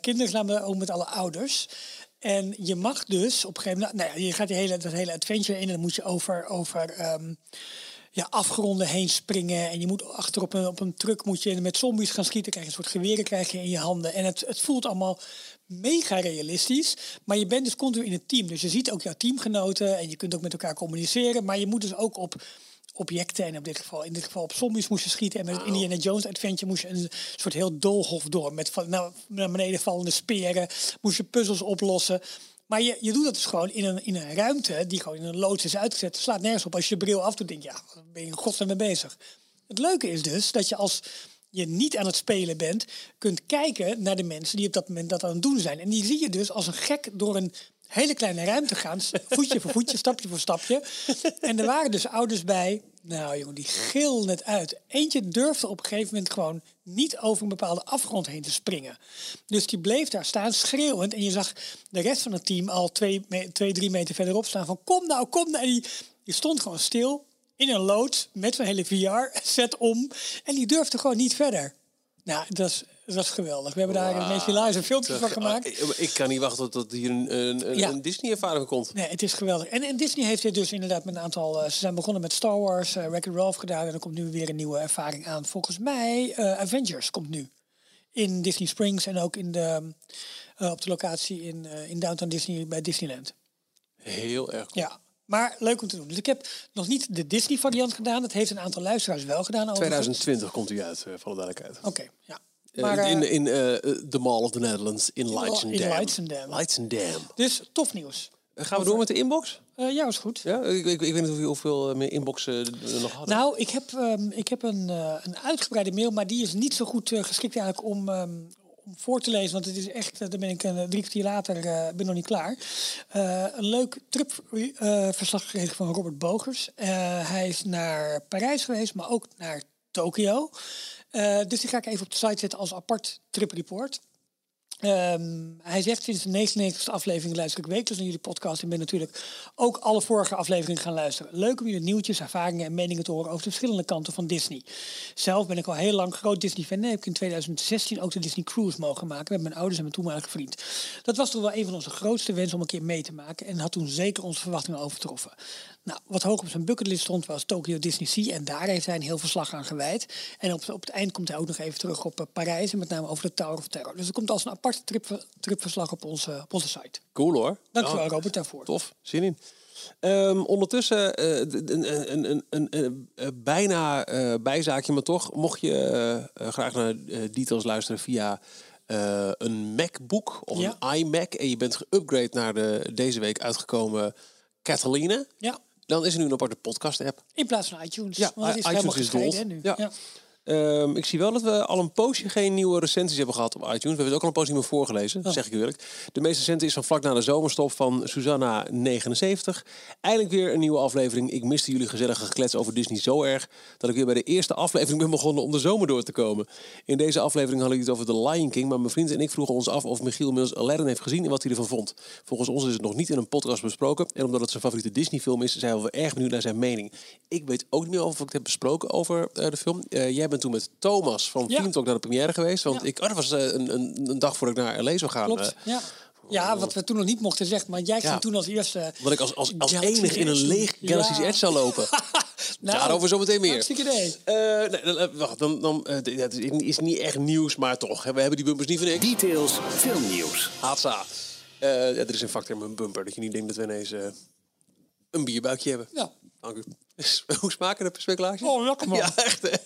kinderen, maar ook met alle ouders. En je mag dus op een gegeven moment, nou ja, je gaat die hele, dat hele adventure in en dan moet je over, over ehm, ja, afgronden heen springen. En je moet achter op een, op een truck moet je met zombies gaan schieten. Krijg je een soort geweren krijg je in je handen. En het, het voelt allemaal mega realistisch. Maar je bent dus continu in het team. Dus je ziet ook jouw teamgenoten en je kunt ook met elkaar communiceren. Maar je moet dus ook op objecten en op dit geval, in dit geval op zombies moest je schieten. En met het Indiana Jones adventure moest je een soort heel doolhof door. Met van, nou, naar beneden vallende speren. Moest je puzzels oplossen. Maar je, je doet dat dus gewoon in een, in een ruimte die gewoon in een loods is uitgezet. Het slaat nergens op. Als je de bril afdoet, denk je, ja, ben je in godsnaam mee bezig? Het leuke is dus dat je als je niet aan het spelen bent, kunt kijken naar de mensen die op dat moment dat aan het doen zijn. En die zie je dus als een gek door een hele kleine ruimte gaan, voetje voor voetje, stapje voor stapje. En er waren dus ouders bij. Nou jongen, die gilden het uit. Eentje durfde op een gegeven moment gewoon niet over een bepaalde afgrond heen te springen. Dus die bleef daar staan schreeuwend. En je zag de rest van het team al twee, twee drie meter verderop staan van kom nou, kom nou. En die, die stond gewoon stil in een loods met zo'n hele VR-set om. En die durfde gewoon niet verder. Nou, dat is, dat is geweldig. We hebben daar een beetje live een filmpje van gemaakt. Ik- Ik kan niet wachten tot hier een, een, een, Ja. een Disney-ervaring komt. Nee, het is geweldig. En, en Disney heeft dit dus inderdaad met een aantal... eh, ze zijn begonnen met Star Wars, uh, Wreck-It Ralph gedaan... en er komt nu weer een nieuwe ervaring aan. Volgens mij eh, Avengers komt nu. In Disney Springs en ook in de, op de locatie in, in Downtown Disney bij Disneyland. Heel erg. Ja, maar leuk om te doen. Dus ik heb nog niet de Disney variant gedaan. Dat heeft een aantal luisteraars wel gedaan. overigens. 2020 komt u uit, eh, voor de duidelijkheid. Oké, ja. Eh, Maar, in eh, in the Mall of the Netherlands in Leidschendam. in Leidschendam. Leidschendam. dus tof nieuws. Gaan we door met de inbox? Eh, ja, is goed. Ja, ik, ik, ik weet niet hoeveel, hoeveel meer inboxen we nog hadden. Nou, ik heb, ehm, ik heb een, eh, een uitgebreide mail, maar die is niet zo goed geschikt eigenlijk om, ehm, om voor te lezen. Want het is echt, eh, dan ben ik een drie kwartier later, eh, ben nog niet klaar. Eh, een leuk tripverslag gekregen van Robert Bogers. Eh, hij is naar Parijs geweest, maar ook naar Tokio. Eh, dus die ga ik even op de site zetten als apart tripreport. Ehm, hij zegt sinds de 99ste aflevering luister ik wekelijks naar jullie podcast en ben natuurlijk ook alle vorige afleveringen gaan luisteren. Leuk om jullie nieuwtjes, ervaringen en meningen te horen over de verschillende kanten van Disney. Zelf ben ik al heel lang groot Disney fan en heb ik in 2016 ook de Disney Cruise mogen maken met mijn ouders en mijn toenmalige vriend. Dat was toch wel een van onze grootste wensen om een keer mee te maken en had toen zeker onze verwachtingen overtroffen. Nou, wat hoog op zijn bucketlist stond was Tokyo Disney Sea en daar heeft hij een heel verslag aan gewijd. En op, op het eind komt hij ook nog even terug op eh, Parijs en met name over de Tower of Terror. Dus er komt als een apart trip, tripverslag op onze, op onze site. Cool hoor. Dankjewel Ja, Robert daarvoor. Tof, zin in. Ehm, ondertussen d- een, een, een, een, een, bijna eh, bijzaakje, maar toch, mocht je eh, graag naar details luisteren via een MacBook of Ja. een iMac en je bent geüpgrade naar de deze week uitgekomen Catalina, Ja, dan is er nu een aparte podcast-app. in plaats van iTunes. Ja, want het is iTunes is dood. nu. Ja. Ja. Ehm, ik zie wel dat we al een poosje geen nieuwe recensies hebben gehad op iTunes. We hebben het ook al een poosje niet meer voorgelezen, zeg ik eerlijk. De meeste recente is van vlak na de zomerstop van Susanna79. Eindelijk weer een nieuwe aflevering. Ik miste jullie gezellige geklets over Disney zo erg... dat ik weer bij de eerste aflevering ben begonnen om de zomer door te komen. In deze aflevering hadden jullie het over The Lion King... maar mijn vriend en ik vroegen ons af of Michiel inmiddels Aladdin heeft gezien... en wat hij ervan vond. Volgens ons is het nog niet in een podcast besproken... en omdat het zijn favoriete Disney-film is... zijn we erg benieuwd naar zijn mening. Ik weet ook niet meer of ik het heb besproken over eh, de film. Eh, jij bent toen met Thomas van Ja. Film Talk naar de première geweest. Want Ja. ik, oh, dat was eh, een, een, een dag voordat ik naar LA zou gaan. Klopt. eh, ja. ja, wat we toen nog niet mochten zeggen, maar jij ging Ja. toen als eerste. dat ik als, als, als enig in een leeg. Galaxy's Ja. Edge zou lopen. Nou, Daarover zometeen meer. Hartstikke idee. Eh, nee, wacht, dan, dan, het is- niet echt nieuws, maar toch. hè, We hebben die bumpers niet van ik. Details filmnieuws. Hatsa. Eh, ja, er is een factor in mijn bumper dat je niet denkt dat we ineens... eh, een bierbuikje hebben. Ja. Dank u. Hoe smaken de speculaties? Oh, lekker man. Ja, echt.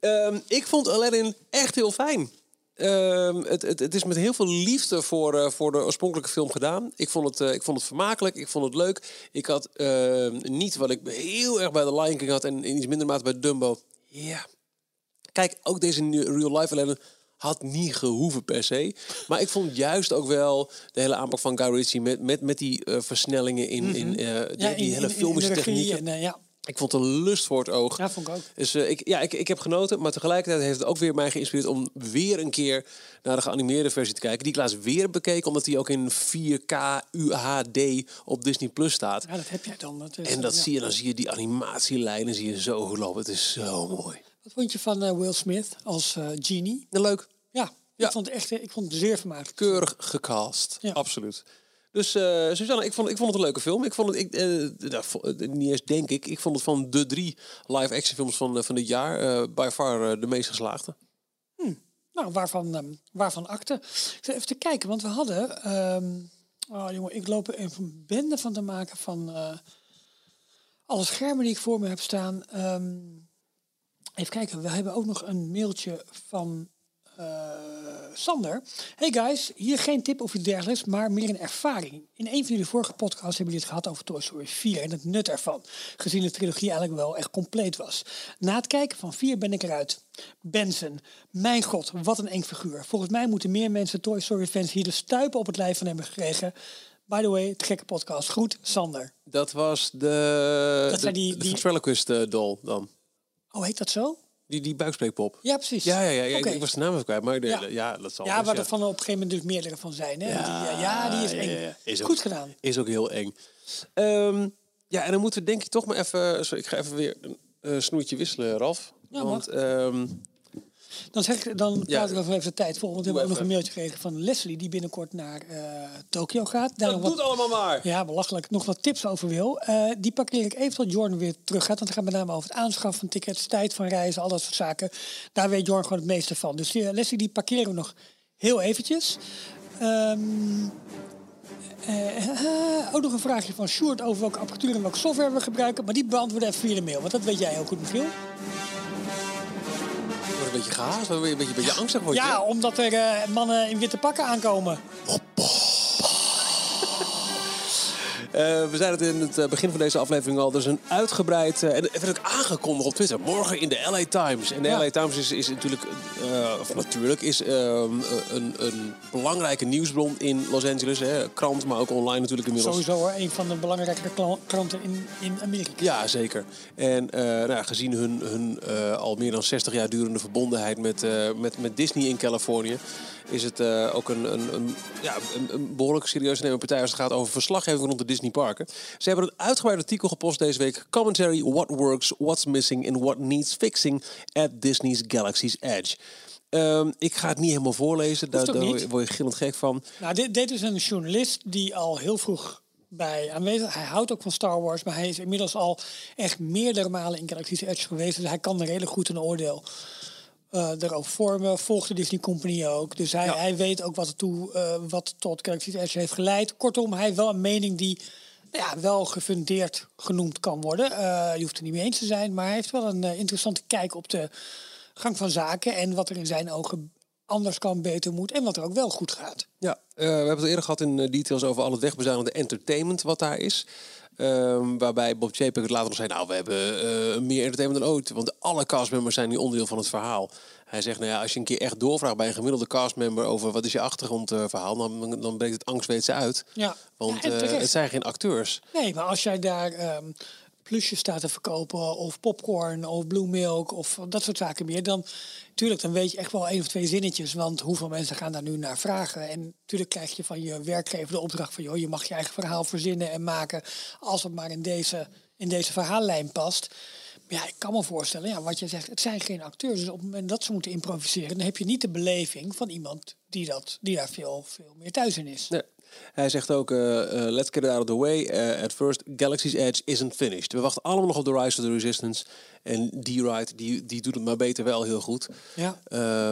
Ehm, ik vond Aladdin echt heel fijn. Ehm, het, het, het is met heel veel liefde voor, eh, voor de oorspronkelijke film gedaan. Ik vond, het, eh, ik vond het vermakelijk, ik vond het leuk. Ik had ehm, niet wat ik heel erg bij The Lion King had en in iets minder mate bij Dumbo. Ja. Kijk, ook deze real life Aladdin had niet gehoeven per se. Maar ik vond juist ook wel de hele aanpak van Guy Ritchie... met, met, met die eh, versnellingen in, in, eh, die, Ja, die in- hele in- filmische technieken. en, eh, ja. Ik vond het een lust voor het oog. ja, vond ik ook. Dus ik, ja, ik, ik heb genoten, maar tegelijkertijd heeft het ook weer mij geïnspireerd om weer een keer naar de geanimeerde versie te kijken. Die ik laatst weer bekeken, omdat die ook in 4K UHD op Disney Plus staat. Ja, dat heb jij dan. Dat is, En dat ja. zie je, dan zie je die animatielijnen zie je zo lopen. Het is zo mooi. Wat vond je van Will Smith als Genie? Nou, leuk. Ja, Ja. ik vond het echt ik vond het zeer vermakelijk. Keurig gecast. Ja. Absoluut. Dus eh Suzanne, ik vond, ik vond het een leuke film. Ik vond het, ik, eh, nou, eh, niet eens denk ik, ik vond het van de drie live-action films van, van dit jaar by far de meest geslaagde. Nou, waarvan, ehm, waarvan akte. Ik zit even te kijken, want we hadden... ehm, oh jongen, ik loop er even een bende van te maken van alle schermen die ik voor me heb staan. Ehm, even kijken, we hebben ook nog een mailtje van Sander. Hey guys, hier geen tip of iets dergelijks, maar meer een ervaring. In een van jullie vorige podcasts hebben jullie het gehad over Toy Story 4 en het nut ervan. Gezien de trilogie eigenlijk wel echt compleet was. Na het kijken van 4 ben ik eruit. Benson, mijn god, wat een eng figuur. Volgens mij moeten meer mensen Toy Story fans hier de stuipen op het lijf van hebben gekregen. By the way, het gekke podcast. Goed, Sander. Dat was de, Dat de, zijn die- de die- ventriloquist eh, doll dan. Oh, heet dat zo? Die, die buikspreekpop. Ja, precies. Ja, ja, ja, ja, ik- was de naam even kwijt, maar de, Ja. ja. dat zal Ja, waar er van op een gegeven moment dus meerdere van zijn. Hè? Ja, die, ja, die is eng. Is ook- Goed gedaan. Is ook heel eng. Ehm, ja, en dan moeten we denk ik toch maar even... Sorry, ik ga even weer een eh, snoertje wisselen, Ralf. Want ehm, Dan, zeg ik, dan praat ik even de tijd vol. Want we hebben ook nog een mailtje gekregen van Leslie... die binnenkort naar eh Tokio gaat. Daar dat nog doet wat, allemaal maar. ja, belachelijk. Nog wat tips over wil. Eh, die parkeer ik even tot Jordan weer terug gaat. Want het gaat met name over het aanschaffen van tickets... tijd van reizen, al dat soort zaken. Daar weet Jordan gewoon het meeste van. Dus eh, Leslie, die parkeren we nog heel eventjes. Ehm, eh, ook nog een vraagje van Sjoerd over welke apparatuur en welke software we gebruiken. Maar die beantwoorden even via de mail, want dat weet jij heel goed, Michiel. Een beetje gehaast, een beetje, een beetje angstig. Word je. Ja, omdat er eh, mannen in witte pakken aankomen. Eh, we zeiden het in het eh, begin van deze aflevering al. Er is een uitgebreid. eh, en het werd ook aangekondigd op Twitter. Morgen in de LA Times. En de Ja. LA Times is, is natuurlijk. eh, of natuurlijk. Is ehm, een, een belangrijke nieuwsbron in Los Angeles. Hè. Krant, maar ook online natuurlijk inmiddels. Sowieso hoor, een van de belangrijkere kla- kranten in, in Amerika. Ja, zeker. En eh, nou, gezien hun, hun eh, al meer dan 60 jaar durende verbondenheid met, eh, met, met Disney in Californië, is het eh, ook een, een, een, ja, een, behoorlijk serieus nemen partij als het gaat over verslaggeving rond de Disney parken. Ze hebben een uitgebreid artikel gepost deze week. Commentary, what works, what's missing and what needs fixing at Disney's Galaxy's Edge. Ehm, ik ga het niet helemaal voorlezen, daar, word je- gillend gek van. Nou, dit, dit is een journalist die al heel vroeg bij aanwezig is. Hij houdt ook van Star Wars, maar hij is inmiddels al echt meerdere malen in Galaxy's Edge geweest. Dus hij kan er redelijk goed een oordeel eh erover vormen. Volgt de Disney Company ook. Dus hij, Ja. hij weet ook wat, ertoe, eh, wat tot Galaxy's Edge heeft geleid. Kortom, hij heeft wel een mening die nou ja, wel gefundeerd genoemd kan worden. Eh, je hoeft het er niet mee eens te zijn, maar hij heeft wel een eh, interessante kijk op de gang van zaken. En wat er in zijn ogen anders kan, beter moet. En wat er ook wel goed gaat. Ja, eh, we hebben het eerder gehad in eh, details over al het wegbezuinigde entertainment wat daar is. Ehm, waarbij Bob Chapek het later nog zei, nou, we hebben eh, meer entertainment dan ooit. Want alle castmembers zijn nu onderdeel van het verhaal. Hij zegt, nou ja, als je een keer echt doorvraagt bij een gemiddelde castmember over wat is je achtergrondverhaal, dan, dan breekt het angst ze uit. Ja. Want Ja, eh, het zijn geen acteurs. Nee, maar als jij daar ehm, plusjes staat te verkopen, of popcorn, of blue milk, of dat soort zaken meer, dan tuurlijk, dan weet je echt wel één of twee zinnetjes. Want hoeveel mensen gaan daar nu naar vragen? En natuurlijk krijg je van je werkgever de opdracht van, joh, je mag je eigen verhaal verzinnen en maken, als het maar in deze, in deze verhaallijn past. Maar ja, ik kan me voorstellen, ja, wat je zegt, het zijn geen acteurs. Dus op het moment dat ze moeten improviseren, dan heb je niet de beleving van iemand die, dat, die daar veel, veel meer thuis in is. Hij zegt ook, eh, eh, let's get it out of the way. Eh, at first, Galaxy's Edge isn't finished. We wachten allemaal nog op The Rise of the Resistance. En die ride, die, die doet het maar beter wel heel goed. Ja.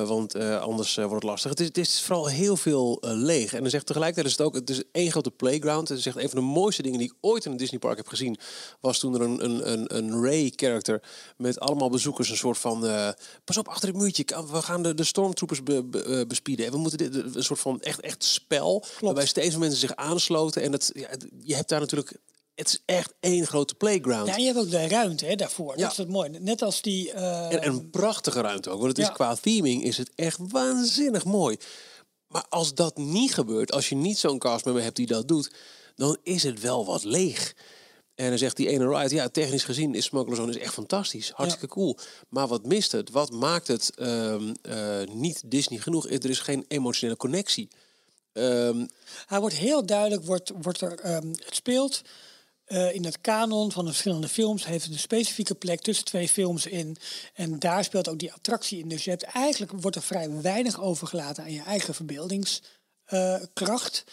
Want anders wordt het lastig. Het is, het is vooral heel veel leeg. En hij zegt tegelijkertijd is het ook, het is één grote playground. Hij zegt, een van de mooiste dingen die ik ooit in een Disney park heb gezien, was toen er een, een, een, een Ray-character met allemaal bezoekers een soort van, pas op achter het muurtje, we gaan de, de stormtroopers be, be- bespieden. En we moeten dit, een soort van echt, echt spel, waarbij steeds meer mensen zich aansloten. En dat, ja, je hebt daar natuurlijk, het is echt één grote playground. Ja, en je hebt ook de ruimte hè, daarvoor. Ja. Dat is het mooi. Net als die... eh, En, en een prachtige ruimte ook. Want het is qua theming is het echt waanzinnig mooi. Maar als dat niet gebeurt, als je niet zo'n castmember hebt die dat doet, dan is het wel wat leeg. En dan zegt die ene ride, ja, technisch gezien is Smuggler Zone is echt fantastisch. Hartstikke cool. Maar wat mist het? Wat maakt het ehm, eh, niet Disney genoeg? Er is geen emotionele connectie. Ehm, Hij wordt heel duidelijk, wordt, wordt er, ehm, het speelt eh, in het kanon van de verschillende films, heeft een specifieke plek tussen twee films in. En daar speelt ook die attractie in. Dus je hebt eigenlijk, wordt er vrij weinig overgelaten aan je eigen verbeeldingskracht.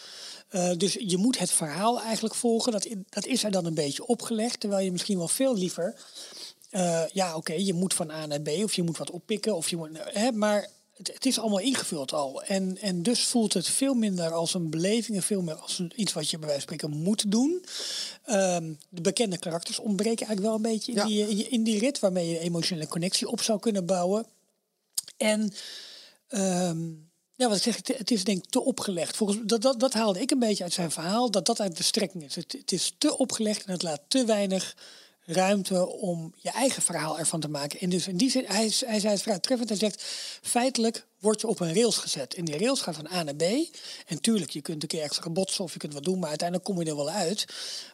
Eh, dus je moet het verhaal eigenlijk volgen. Dat, dat is er dan een beetje opgelegd. Terwijl je misschien wel veel liever eh, ja, oké, je moet van A naar B of je moet wat oppikken. Of je moet, hè, maar het, het is allemaal ingevuld al. En, en dus voelt het veel minder als een beleving en veel meer als een, iets wat je bij wijze van spreken moet doen. Ehm, de bekende karakters ontbreken eigenlijk wel een beetje in, Ja. die, in, die- in die rit waarmee je een emotionele connectie op zou kunnen bouwen. En ehm, ja, wat ik zeg, het, het is denk ik te opgelegd. Volgens, dat, dat, dat haalde ik een beetje uit zijn verhaal, dat dat uit de strekking is. Het, het is te opgelegd en het laat te weinig ruimte om je eigen verhaal ervan te maken. En dus in die zin, hij, hij zei het vrij treffend. Hij zegt, feitelijk word je op een rails gezet. En die rails gaat van A naar B. En tuurlijk, je kunt een keer extra botsen of je kunt wat doen, maar uiteindelijk kom je er wel uit.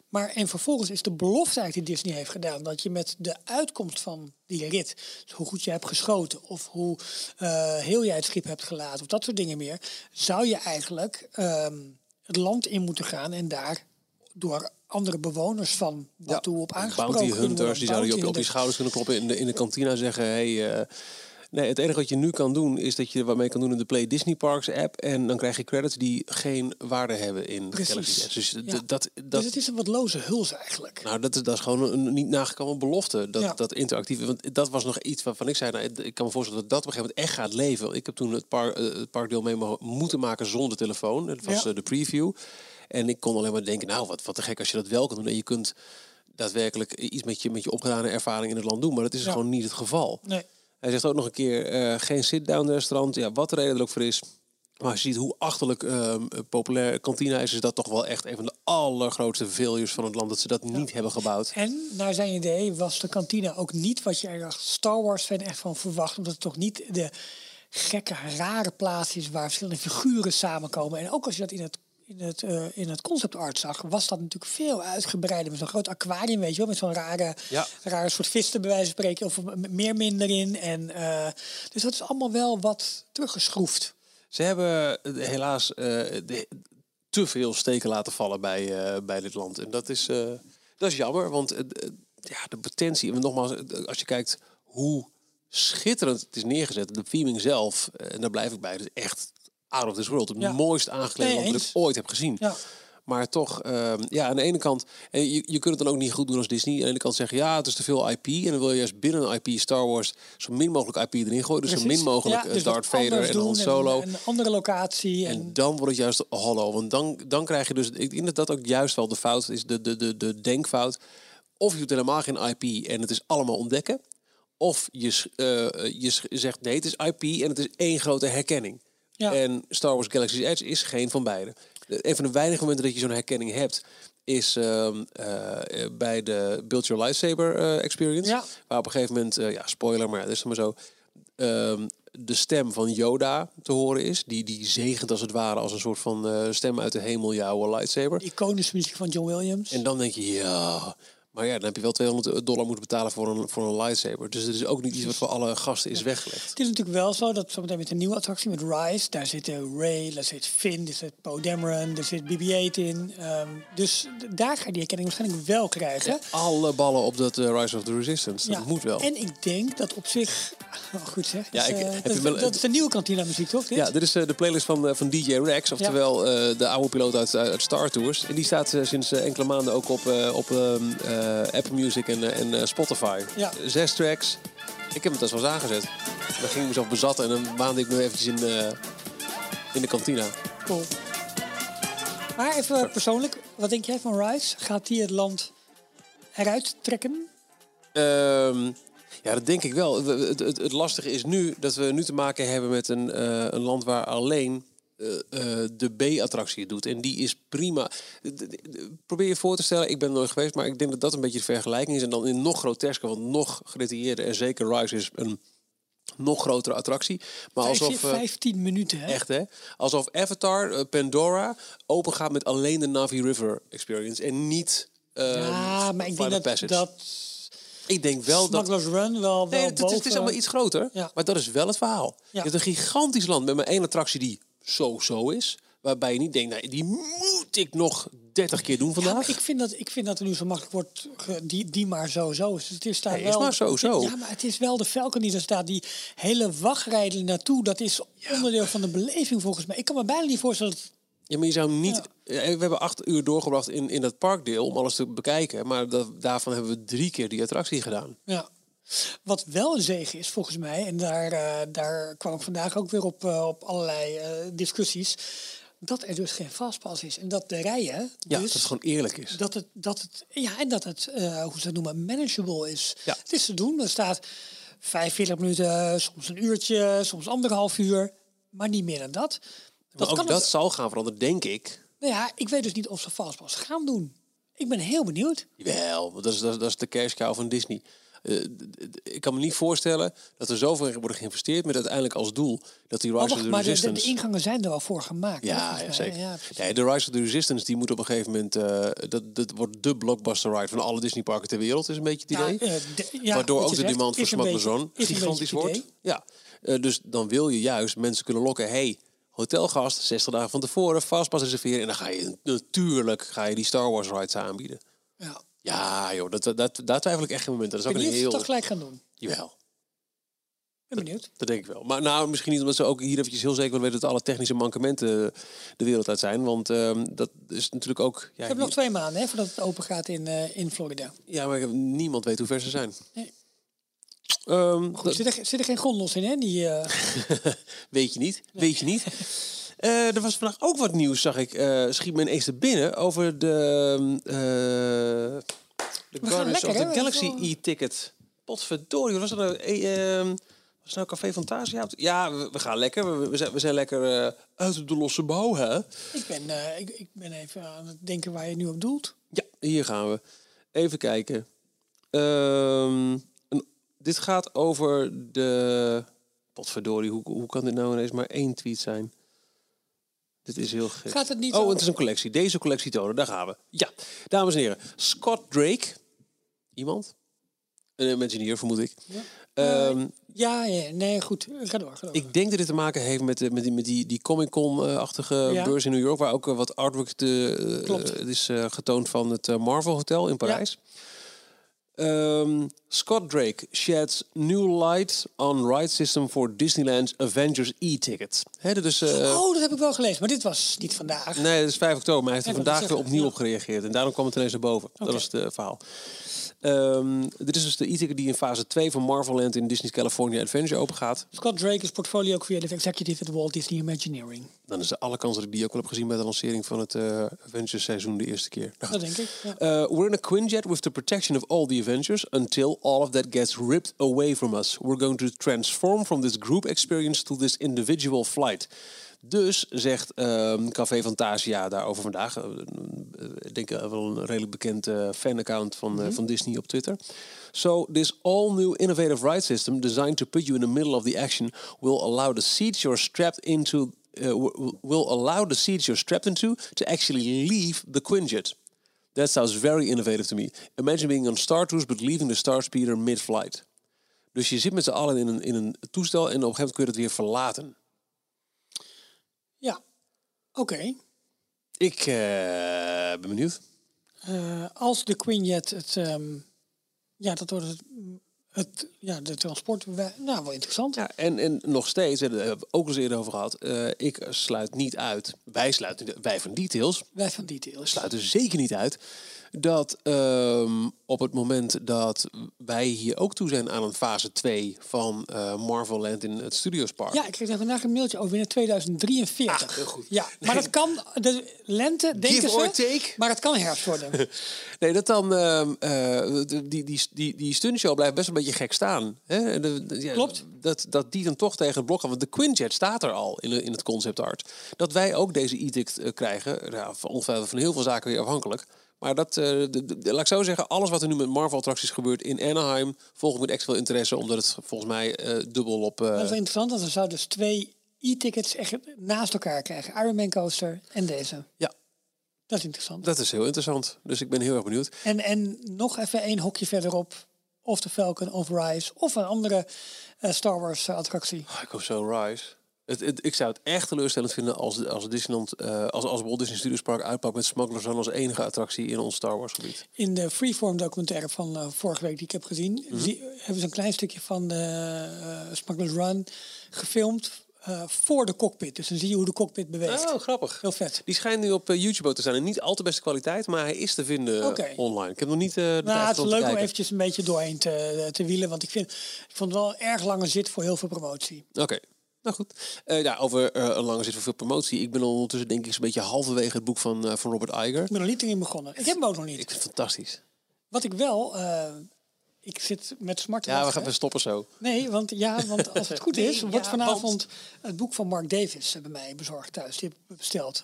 Maar en vervolgens is de belofte die Disney heeft gedaan, dat je met de uitkomst van die rit, dus hoe goed je hebt geschoten of hoe eh, heel jij het schip hebt gelaten of dat soort dingen meer, zou je eigenlijk ehm, het land in moeten gaan en daar door andere bewoners van wat toe op aangesproken bounty hunters, die zouden je op, je op schouders kunnen kloppen in de, in de kantina en zeggen... Hey, eh, nee, het enige wat je nu kan doen, is dat je waarmee kan doen in de Play Disney Parks app. En dan krijg je credits die geen waarde hebben in Precies. Dus, Ja. d- dat, Dus dat, het is een wat loze huls eigenlijk. nou, dat, is- dat is gewoon een niet nagekomen belofte. Dat, Ja. dat interactieve. Want dat was nog iets waarvan ik zei, nou, ik kan me voorstellen dat dat op een gegeven moment echt gaat leven. Ik heb toen het, park, eh, het parkdeel mee mo- moeten maken zonder telefoon. Dat was Ja. eh, de preview. En ik kon alleen maar denken, nou, wat, wat te gek als je dat wel kan doen. En je kunt daadwerkelijk iets met je, met je opgedane ervaring in het land doen. Maar dat is Ja. gewoon niet het geval. Nee. Hij zegt ook nog een keer, eh, geen sit-down restaurant. Ja, wat de reden er ook voor is. Maar je ziet hoe achterlijk ehm, populair Cantina is, is dat toch wel echt een van de allergrootste failures van het land dat ze dat niet hebben gebouwd. En naar zijn idee was de kantine ook niet wat je er als Star Wars fan echt van verwacht. Omdat het toch niet de gekke, rare plaats is waar verschillende figuren samenkomen. En ook als je dat in het, in het, eh, in het concept art zag, was dat natuurlijk veel uitgebreider. Met zo'n groot aquarium, weet je wel. Met zo'n rare, Ja. rare soort vissen bij wijze van spreken. Of meer minder in. En, eh, dus dat is allemaal wel wat teruggeschroefd. Ze hebben eh, helaas de- te veel steken laten vallen bij, bij dit land. En dat is, dat is jammer, want ja, de potentie... En nogmaals, als je kijkt hoe schitterend het is neergezet. De theming zelf, en daar blijf ik bij, is echt out of this world. Het Ja. mooist Nee, dat eens. ik ooit heb gezien. Ja. Maar toch, ehm, ja, aan de ene kant, en je, je kunt het dan ook niet goed doen als Disney. Aan de ene kant zeggen, ja, het is te veel IP. En dan wil je juist binnen een IP Star Wars zo min mogelijk IP erin gooien. Dus zo min mogelijk Ja, eh, dus wat Darth Vader en Han Solo. En een andere locatie. En, En dan wordt het juist hollow. Want dan, dan krijg je dus... Ik denk dat dat ook juist wel de fout is. De, de, de, de denkfout. Of je doet helemaal geen IP en het is allemaal ontdekken. Of je, s- eh, je zegt nee, het is IP en het is één grote herkenning. Ja. En Star Wars Galaxy's Edge is geen van beide. De- Een van de weinige momenten dat je zo'n herkenning hebt... is ehm, eh, eh, bij de Build Your Lightsaber eh, experience. Ja. Waar op een gegeven moment... ja, spoiler, maar dat is dan maar zo ehm, de stem van Yoda te horen is. Die, die zegent als het ware als een soort van stem uit de hemel jouw lightsaber. iconische muziek van John Williams. En dan denk je, ja... Maar ja, dan heb je wel 200 dollar moeten betalen voor een, voor een lightsaber. Dus het is ook niet iets wat voor alle gasten is weggelegd. Het is natuurlijk wel zo dat zometeen met een nieuwe attractie met Rise, daar zitten Ray, daar zit Finn, daar zit Poe Dameron, daar zit BB-8 in. Ehm, dus daar ga je die herkenning waarschijnlijk wel krijgen. Alle ballen op dat eh, Rise of the Resistance. Dat moet wel. En ik denk dat op zich, oh, goed zeg, Ja, dus, ik- eh, heb dat, je wel- dat is de nieuwe kantina muziek toch? Dit? Ja, dit is eh, de playlist van, van DJ Rex, oftewel de oude piloot uit, uit Star Tours. En die staat sinds enkele maanden ook op, op ehm, eh, Apple Music en, eh, en eh, Spotify. Ja. Zes tracks. Ik heb het best wel eens aangezet. Dan ging ik mezelf bezatten en dan maande ik me eventjes in, eh, in de kantina. Cool. Maar even persoonlijk, wat denk jij van Rise? Gaat die het land eruit trekken? Ehm, ja, dat denk ik wel. We- Het, het, het lastige is nu dat we nu te maken hebben met een, eh, een land waar alleen eh, eh, de B-attractie doet. En die is prima. Probeer je voor te stellen, ik ben er nooit geweest, maar ik denk dat dat een beetje de vergelijking is. En dan in nog grotesker, want nog gedetailleerder. En zeker Rise is een nog grotere attractie. Maar alsof... Vijftien- eh, 15 minuten, hè? Echt hè? Alsof Avatar, Pandora, open gaat met alleen de Navi River Experience. En niet... eh, Ja, maar ik denk dat, Passage. dat Ik denk wel dat... Smugglers Run wel, wel Nee, het, het is- het is boven- allemaal iets groter. Ja. Maar dat is wel het verhaal. Ja. Je hebt een gigantisch land met maar één attractie die zo-zo is. Waarbij je niet denkt, nou, die moet ik nog 30 keer doen vandaag. ik vind, dat, ik vind dat er nu zo makkelijk wordt, die, die maar zo zo is. Het is daar Nee, is wel, maar zo zo. Ja, maar het is wel de Falcon die er staat. Die hele wachtrijden naartoe, dat is onderdeel van de beleving volgens mij. Ik kan me bijna niet voorstellen dat... Ja, maar je zou niet... Eh, We hebben acht uur doorgebracht in, in dat parkdeel om alles te bekijken. Maar dat, daarvan hebben we drie keer die attractie gedaan. Ja. Wat wel een zegen is volgens mij, en daar, eh, daar kwam ik vandaag ook weer op, eh, op allerlei eh, discussies, dat er dus geen fastpass is. En dat de rijen Ja, dus... dat het gewoon eerlijk is. dat het, dat het, ja, en dat het, hoe ze dat noemen, manageable is. Ja. Het is te doen. Er staat 45 minuten, soms een uurtje, soms anderhalf uur, maar niet meer dan dat. Maar ook kan dat het- zal gaan veranderen, denk ik. nou ja, ik weet dus niet of ze fastpass gaan doen. Ik ben heel benieuwd. Wel, dat is, dat is, dat is de cow van Disney. Eh, ik kan me niet voorstellen dat er zoveel wordt geïnvesteerd met uiteindelijk als doel dat die Oh, Rise of the maar de, de, Resistance... de ingangen zijn er wel voor gemaakt. Ja, ja, zeker. Ja, nee, de Rise of the Resistance die moet op een gegeven moment... eh, dat, dat wordt de blockbuster ride van alle Disneyparken ter wereld, is een beetje het Ja, idee. eh, de- ja, Waardoor ook de zegt, demand voor Smuggler's een gigantisch wordt. Ja, Eh, dus dan wil je juist mensen kunnen lokken. hey, hotelgast, 60 dagen van tevoren, fastpass reserveren. En dan ga je natuurlijk ga je die Star Wars rides aanbieden. Ja. Ja, joh, dat, dat, daar twijfel ik echt geen moment. Dat is ook Ik een heel... het toch gelijk gaan doen. Jawel. Ik ben benieuwd. Dat denk ik wel. Maar nou, misschien niet omdat ze ook hier eventjes heel zeker willen weten dat alle technische mankementen de wereld uit zijn. Want ehm, dat is natuurlijk ook. Ja, We hebben nog twee maanden hè, voordat het open gaat in, eh, in Florida. ja, maar ik heb- niemand weet hoe ver ze zijn. Nee. Ehm, Goed, dat zit, er, zit er geen gondels in, hè? Die, eh, weet je niet. Weet je niet. Eh, er was vandaag ook wat nieuws, zag ik. eh schiet me ineens te binnen over de. eh de gaan Guardians lekker, of the Galaxy e-ticket. Potverdorie, was dat nou? Eh, ehm, was het nou Café Fantasia? Ja, we, we gaan lekker. We, we zijn, we zijn lekker uit de losse bouw, hè? ik, ben, ik, ik ben even aan het denken waar je nu op doelt. Ja, hier gaan we. Even kijken. Ehm, dit gaat over de... Potverdorie, hoe, hoe kan dit nou ineens maar één tweet zijn? Dit is heel gek. Gaat het niet Oh, over- het is een collectie. Deze collectie tonen, daar gaan we. Ja, dames en heren. Scott Drake. Iemand? Een engineer, vermoed ik. Ehm, Ja, ja, nee, goed. Ga door. Ga door. ik denk dat dit te maken heeft met, de, met die, met die, die Comic-Con-achtige Ja. beurs in New York, waar ook eh, wat artwork te, eh, Klopt. het is eh, getoond van het eh, Marvel Hotel in Parijs. Ehm, Scott Drake sheds new light on ride system for Disneyland's Avengers e-ticket. Is, eh, oh, dat heb ik wel gelezen, maar dit was niet vandaag. Nee, dat is 5 oktober, maar hij heeft er vandaag weer opnieuw op gereageerd. En daarom kwam het ineens naar boven. Dat was het eh, verhaal. Ehm, dit is dus de e-ticket die in fase 2 van Marvel Land in Disney's California Adventure open gaat. Scott Drake is portfolio creative executive at Walt Disney Imagineering. Dan is er alle kans dat ik die ook wel heb gezien bij de lancering van het eh Avengers seizoen de eerste keer. Nou, Dat denk ik. Ja. Uh, we're in a Quinjet with the protection of all the Avengers until all of that gets ripped away from us. We're going to transform from this group experience to this individual flight. Dus zegt ehm Café Fantasia daarover vandaag. eh, eh, Ik denk eh, wel een redelijk bekend fanaccount van, eh, van Disney op Twitter. So this all new innovative ride system designed to put you in the middle of the action will allow the seats you're strapped into will allow the seats you're strapped into to actually leave the Quinjet. That sounds very innovative to me. Imagine being on Star Tours but leaving the Star Speeder mid-flight. Dus je zit met z'n allen in een, in een toestel en op een gegeven moment kun je het weer verlaten. Ja, oké. Ik eh, ben benieuwd. Eh, als de Quinjet het, ehm, ja, dat wordt het, het ja, de transport, nou, wel interessant. Ja, en, en nog steeds, daar hebben we ook eens eerder over gehad. eh, ik sluit niet uit, wij sluiten, wij van Details Wij van details. sluiten zeker niet uit dat ehm, op het moment dat wij hier ook toe zijn aan een fase 2 van eh, Marvel Land in het Studiospark. Ja, ik kreeg daar vandaag een mailtje over in 2043. Ah, heel goed. Ja, maar Nee. dat kan, de lente denken ze, take. maar het kan herfst worden. Nee, dat dan, ehm, eh, die, die, die, die stuntshow blijft best een beetje gek staan. Hè? De, de- ja, Klopt. Dat, dat die dan toch tegen het blok gaan. Want de Quinjet staat er al in, in het concept art. Dat wij ook deze edict eh, krijgen, ongetwijfeld van heel veel zaken weer afhankelijk. Maar dat, eh, de- de- de- laat ik zo zeggen, alles wat er nu met Marvel-attracties gebeurt in Anaheim, volg ik met extra veel interesse, omdat het volgens mij eh, dubbel op... eh, Dat is interessant, want we zouden dus twee e-tickets echt naast elkaar krijgen. Ironman coaster en deze. ja, Dat is interessant. dat is heel interessant. Dus ik ben heel erg benieuwd. En, en nog even één hokje verderop. Of de Falcon of Rise. Of een andere eh, Star Wars attractie. Ah, ik hoop zo Rise. Het, het, ik zou het echt teleurstellend vinden als, als Disneyland, eh, als, als Walt Disney Studios Park uitpakt met Smugglers Run als enige attractie in ons Star Wars gebied. In de Freeform documentaire van eh, vorige week die ik heb gezien... Mhm. zie- hebben ze een klein stukje van de uh, Smugglers Run gefilmd eh, voor de cockpit. Dus dan zie je hoe de cockpit beweegt. Oh, grappig. Heel vet. Die schijnt nu op eh, YouTube te staan. En niet al te beste kwaliteit, maar hij is te vinden eh, online. Ik heb nog niet eh de Nou, het is leuk om eventjes een beetje doorheen te, te wielen. Want ik, vind, ik vond het wel een erg lange zit voor heel veel promotie. Oké. Nou goed. Eh, ja, over eh, een lange zit voor veel promotie. Ik ben ondertussen denk ik zo'n beetje halverwege het boek van, eh, van Robert Iger. Ik ben er niet in begonnen. Ik heb hem ook nog niet. Ik vind het fantastisch. Wat ik wel... ik zit met smart Ja, we gaan we stoppen zo. Nee, want, ja, want als het goed Nee, is, wordt ja, vanavond want- het boek van Mark Davis bij mij bezorgd thuis. Die heb ik besteld.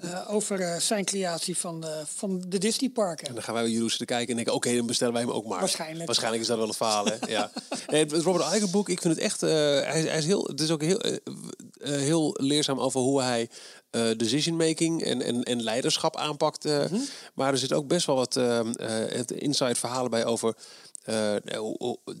Eh, over eh, zijn creatie van, de van de Disney parken. En dan gaan wij bij jullie zitten kijken en denken, oké, dan bestellen wij hem ook maar. Waarschijnlijk. Waarschijnlijk is dat wel het verhaal, hè? ja. Nee, het Robert Iger boek, ik vind het echt... eh, hij, hij is heel, het is ook heel, heel leerzaam over hoe hij eh, decision making en, en, en leiderschap aanpakt. Mhm. Maar er zit ook best wel wat het inside verhalen bij over...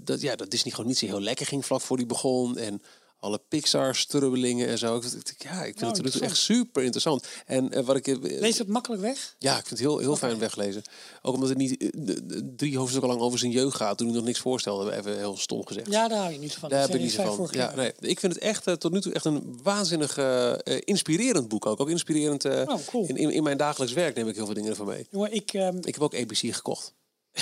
dat, ja, dat Disney gewoon niet zo heel lekker ging vlak voor die begon. En alle Pixar-strubbelingen en zo. Ik Ja, ik vind Nou, het toe echt super interessant. En eh, wat ik... eh, Lees het makkelijk weg? ja, ik vind het heel, heel fijn weglezen. Ook omdat het niet eh, de- drie hoofdstukken lang over zijn jeugd gaat. Toen hij nog niks voorstelde, even heel stom gezegd. Ja, daar hou je niet van. Daar heb ik niet van. Ja, nee, ik vind het echt eh, tot nu toe echt een waanzinnig eh, eh, inspirerend boek ook. Ook inspirerend eh, Oh, cool. in, in, in mijn dagelijks werk neem ik heel veel dingen ervan mee. Jongen, ik, ehm, Ik heb ook ABC gekocht.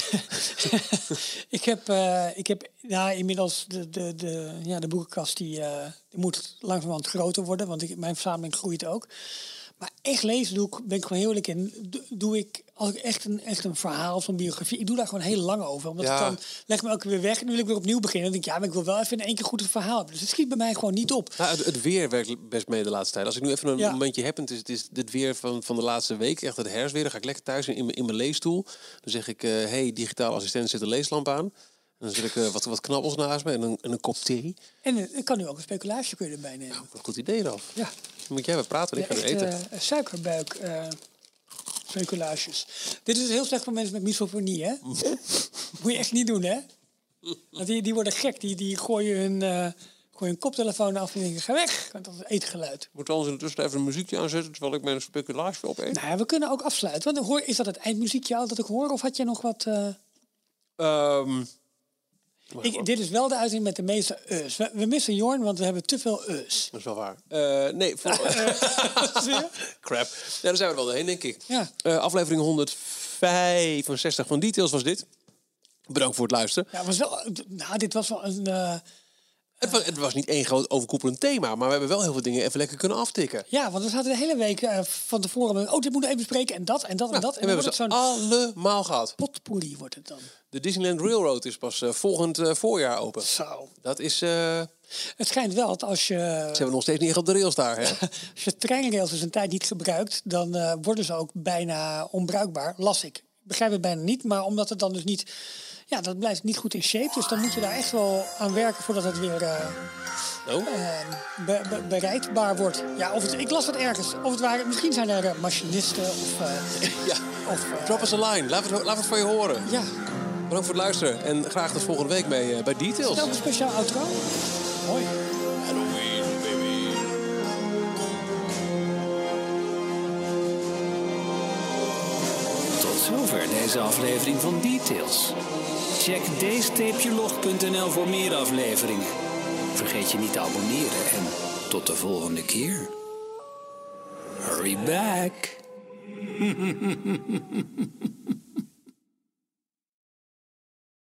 ik heb, eh, ik heb ja, inmiddels de, de, de, ja, de boekenkast die, eh, die moet langzamerhand groter worden, want ik, mijn verzameling groeit ook. Maar echt lezen doe ik, ben ik gewoon heel eerlijk in. Doe, ik als ik echt een, echt een verhaal of een biografie, ik doe daar gewoon heel lang over. Omdat Ja. dan leg me elke keer weer weg en dan wil ik weer opnieuw beginnen. Dan denk ik, ja, maar ik wil wel even in één keer goed het verhaal hebben. Dus het schiet bij mij gewoon niet op. Nou, het, het weer werkt best mee de laatste tijd. Als ik nu even een Ja. momentje heb, en het is, het is dit weer van, van de laatste week, echt het herfstweer, dan ga ik lekker thuis in, mijn- in mijn leesstoel. Dan zeg ik, eh hey, digitale assistent, zet de leeslamp aan. En dan zet ik eh, wat, wat knabbels naast me en een, en een kop thee. En ik kan nu ook een speculatie kun je erbij nemen. Een goed idee dan. Ja. Dan moet jij weer praten, ik ga echt, eten. eh, suikerbuik speculaties. Dit is heel slecht voor mensen met misofonie, hè? Moet je echt niet doen, hè? Want die, die worden gek. Die, die gooien hun, eh, gooien hun koptelefoon af en denken, ga weg. Want dat is eetgeluid. Moet anders intussen even een muziekje aanzetten terwijl ik mijn speculatie opeet? Nou, ja, we kunnen ook afsluiten. Want hoor, is dat het eindmuziekje al dat ik hoor? Of had je nog wat... eh, Ehm, ik, dit is wel de uitzending met de meeste us. We, we missen Jorn, want we hebben te veel us. dat is wel waar. Eh, nee, voor... Zie je? crap. Ja, daar zijn we er wel doorheen, denk ik. Ja. Eh, aflevering 165 van Details was dit. Bedankt voor het luisteren. Ja, was wel, nou, dit was wel een... eh, Het, was, het was niet één groot overkoepelend thema, maar we hebben wel heel veel dingen even lekker kunnen aftikken. Ja, want we zaten de hele week eh, van tevoren. Oh, dit moeten we even bespreken. En dat en dat en dat. en we hebben het zo'n allemaal gehad. potpourri wordt het dan. De Disneyland Railroad is pas eh, volgend eh, voorjaar open. Zo. Dat is... Het schijnt wel dat als je, ze hebben nog steeds niet echt op de rails daar, hè? als je treinrails dus een tijd niet gebruikt, dan worden ze ook bijna onbruikbaar. Las ik. Ik begrijp het bijna niet, maar omdat het dan dus niet... Ja, dat blijft niet goed in shape. Dus dan moet je daar echt wel aan werken voordat het weer, eh, Oh? be- be- bereidbaar wordt. Ja, of het, ik las het ergens. Of het waren, misschien zijn er eh, machinisten of... eh, Ja. of eh, Drop us a line. Laat het, laat het van je horen. ja, Bedankt voor het luisteren. En graag tot volgende week bij, eh, bij Details. ook een speciaal outro. Mooi. Halloween, baby. Tot zover deze aflevering van Details. Check d-log.nl voor meer afleveringen. Vergeet je niet te abonneren en tot de volgende keer. Hurry back.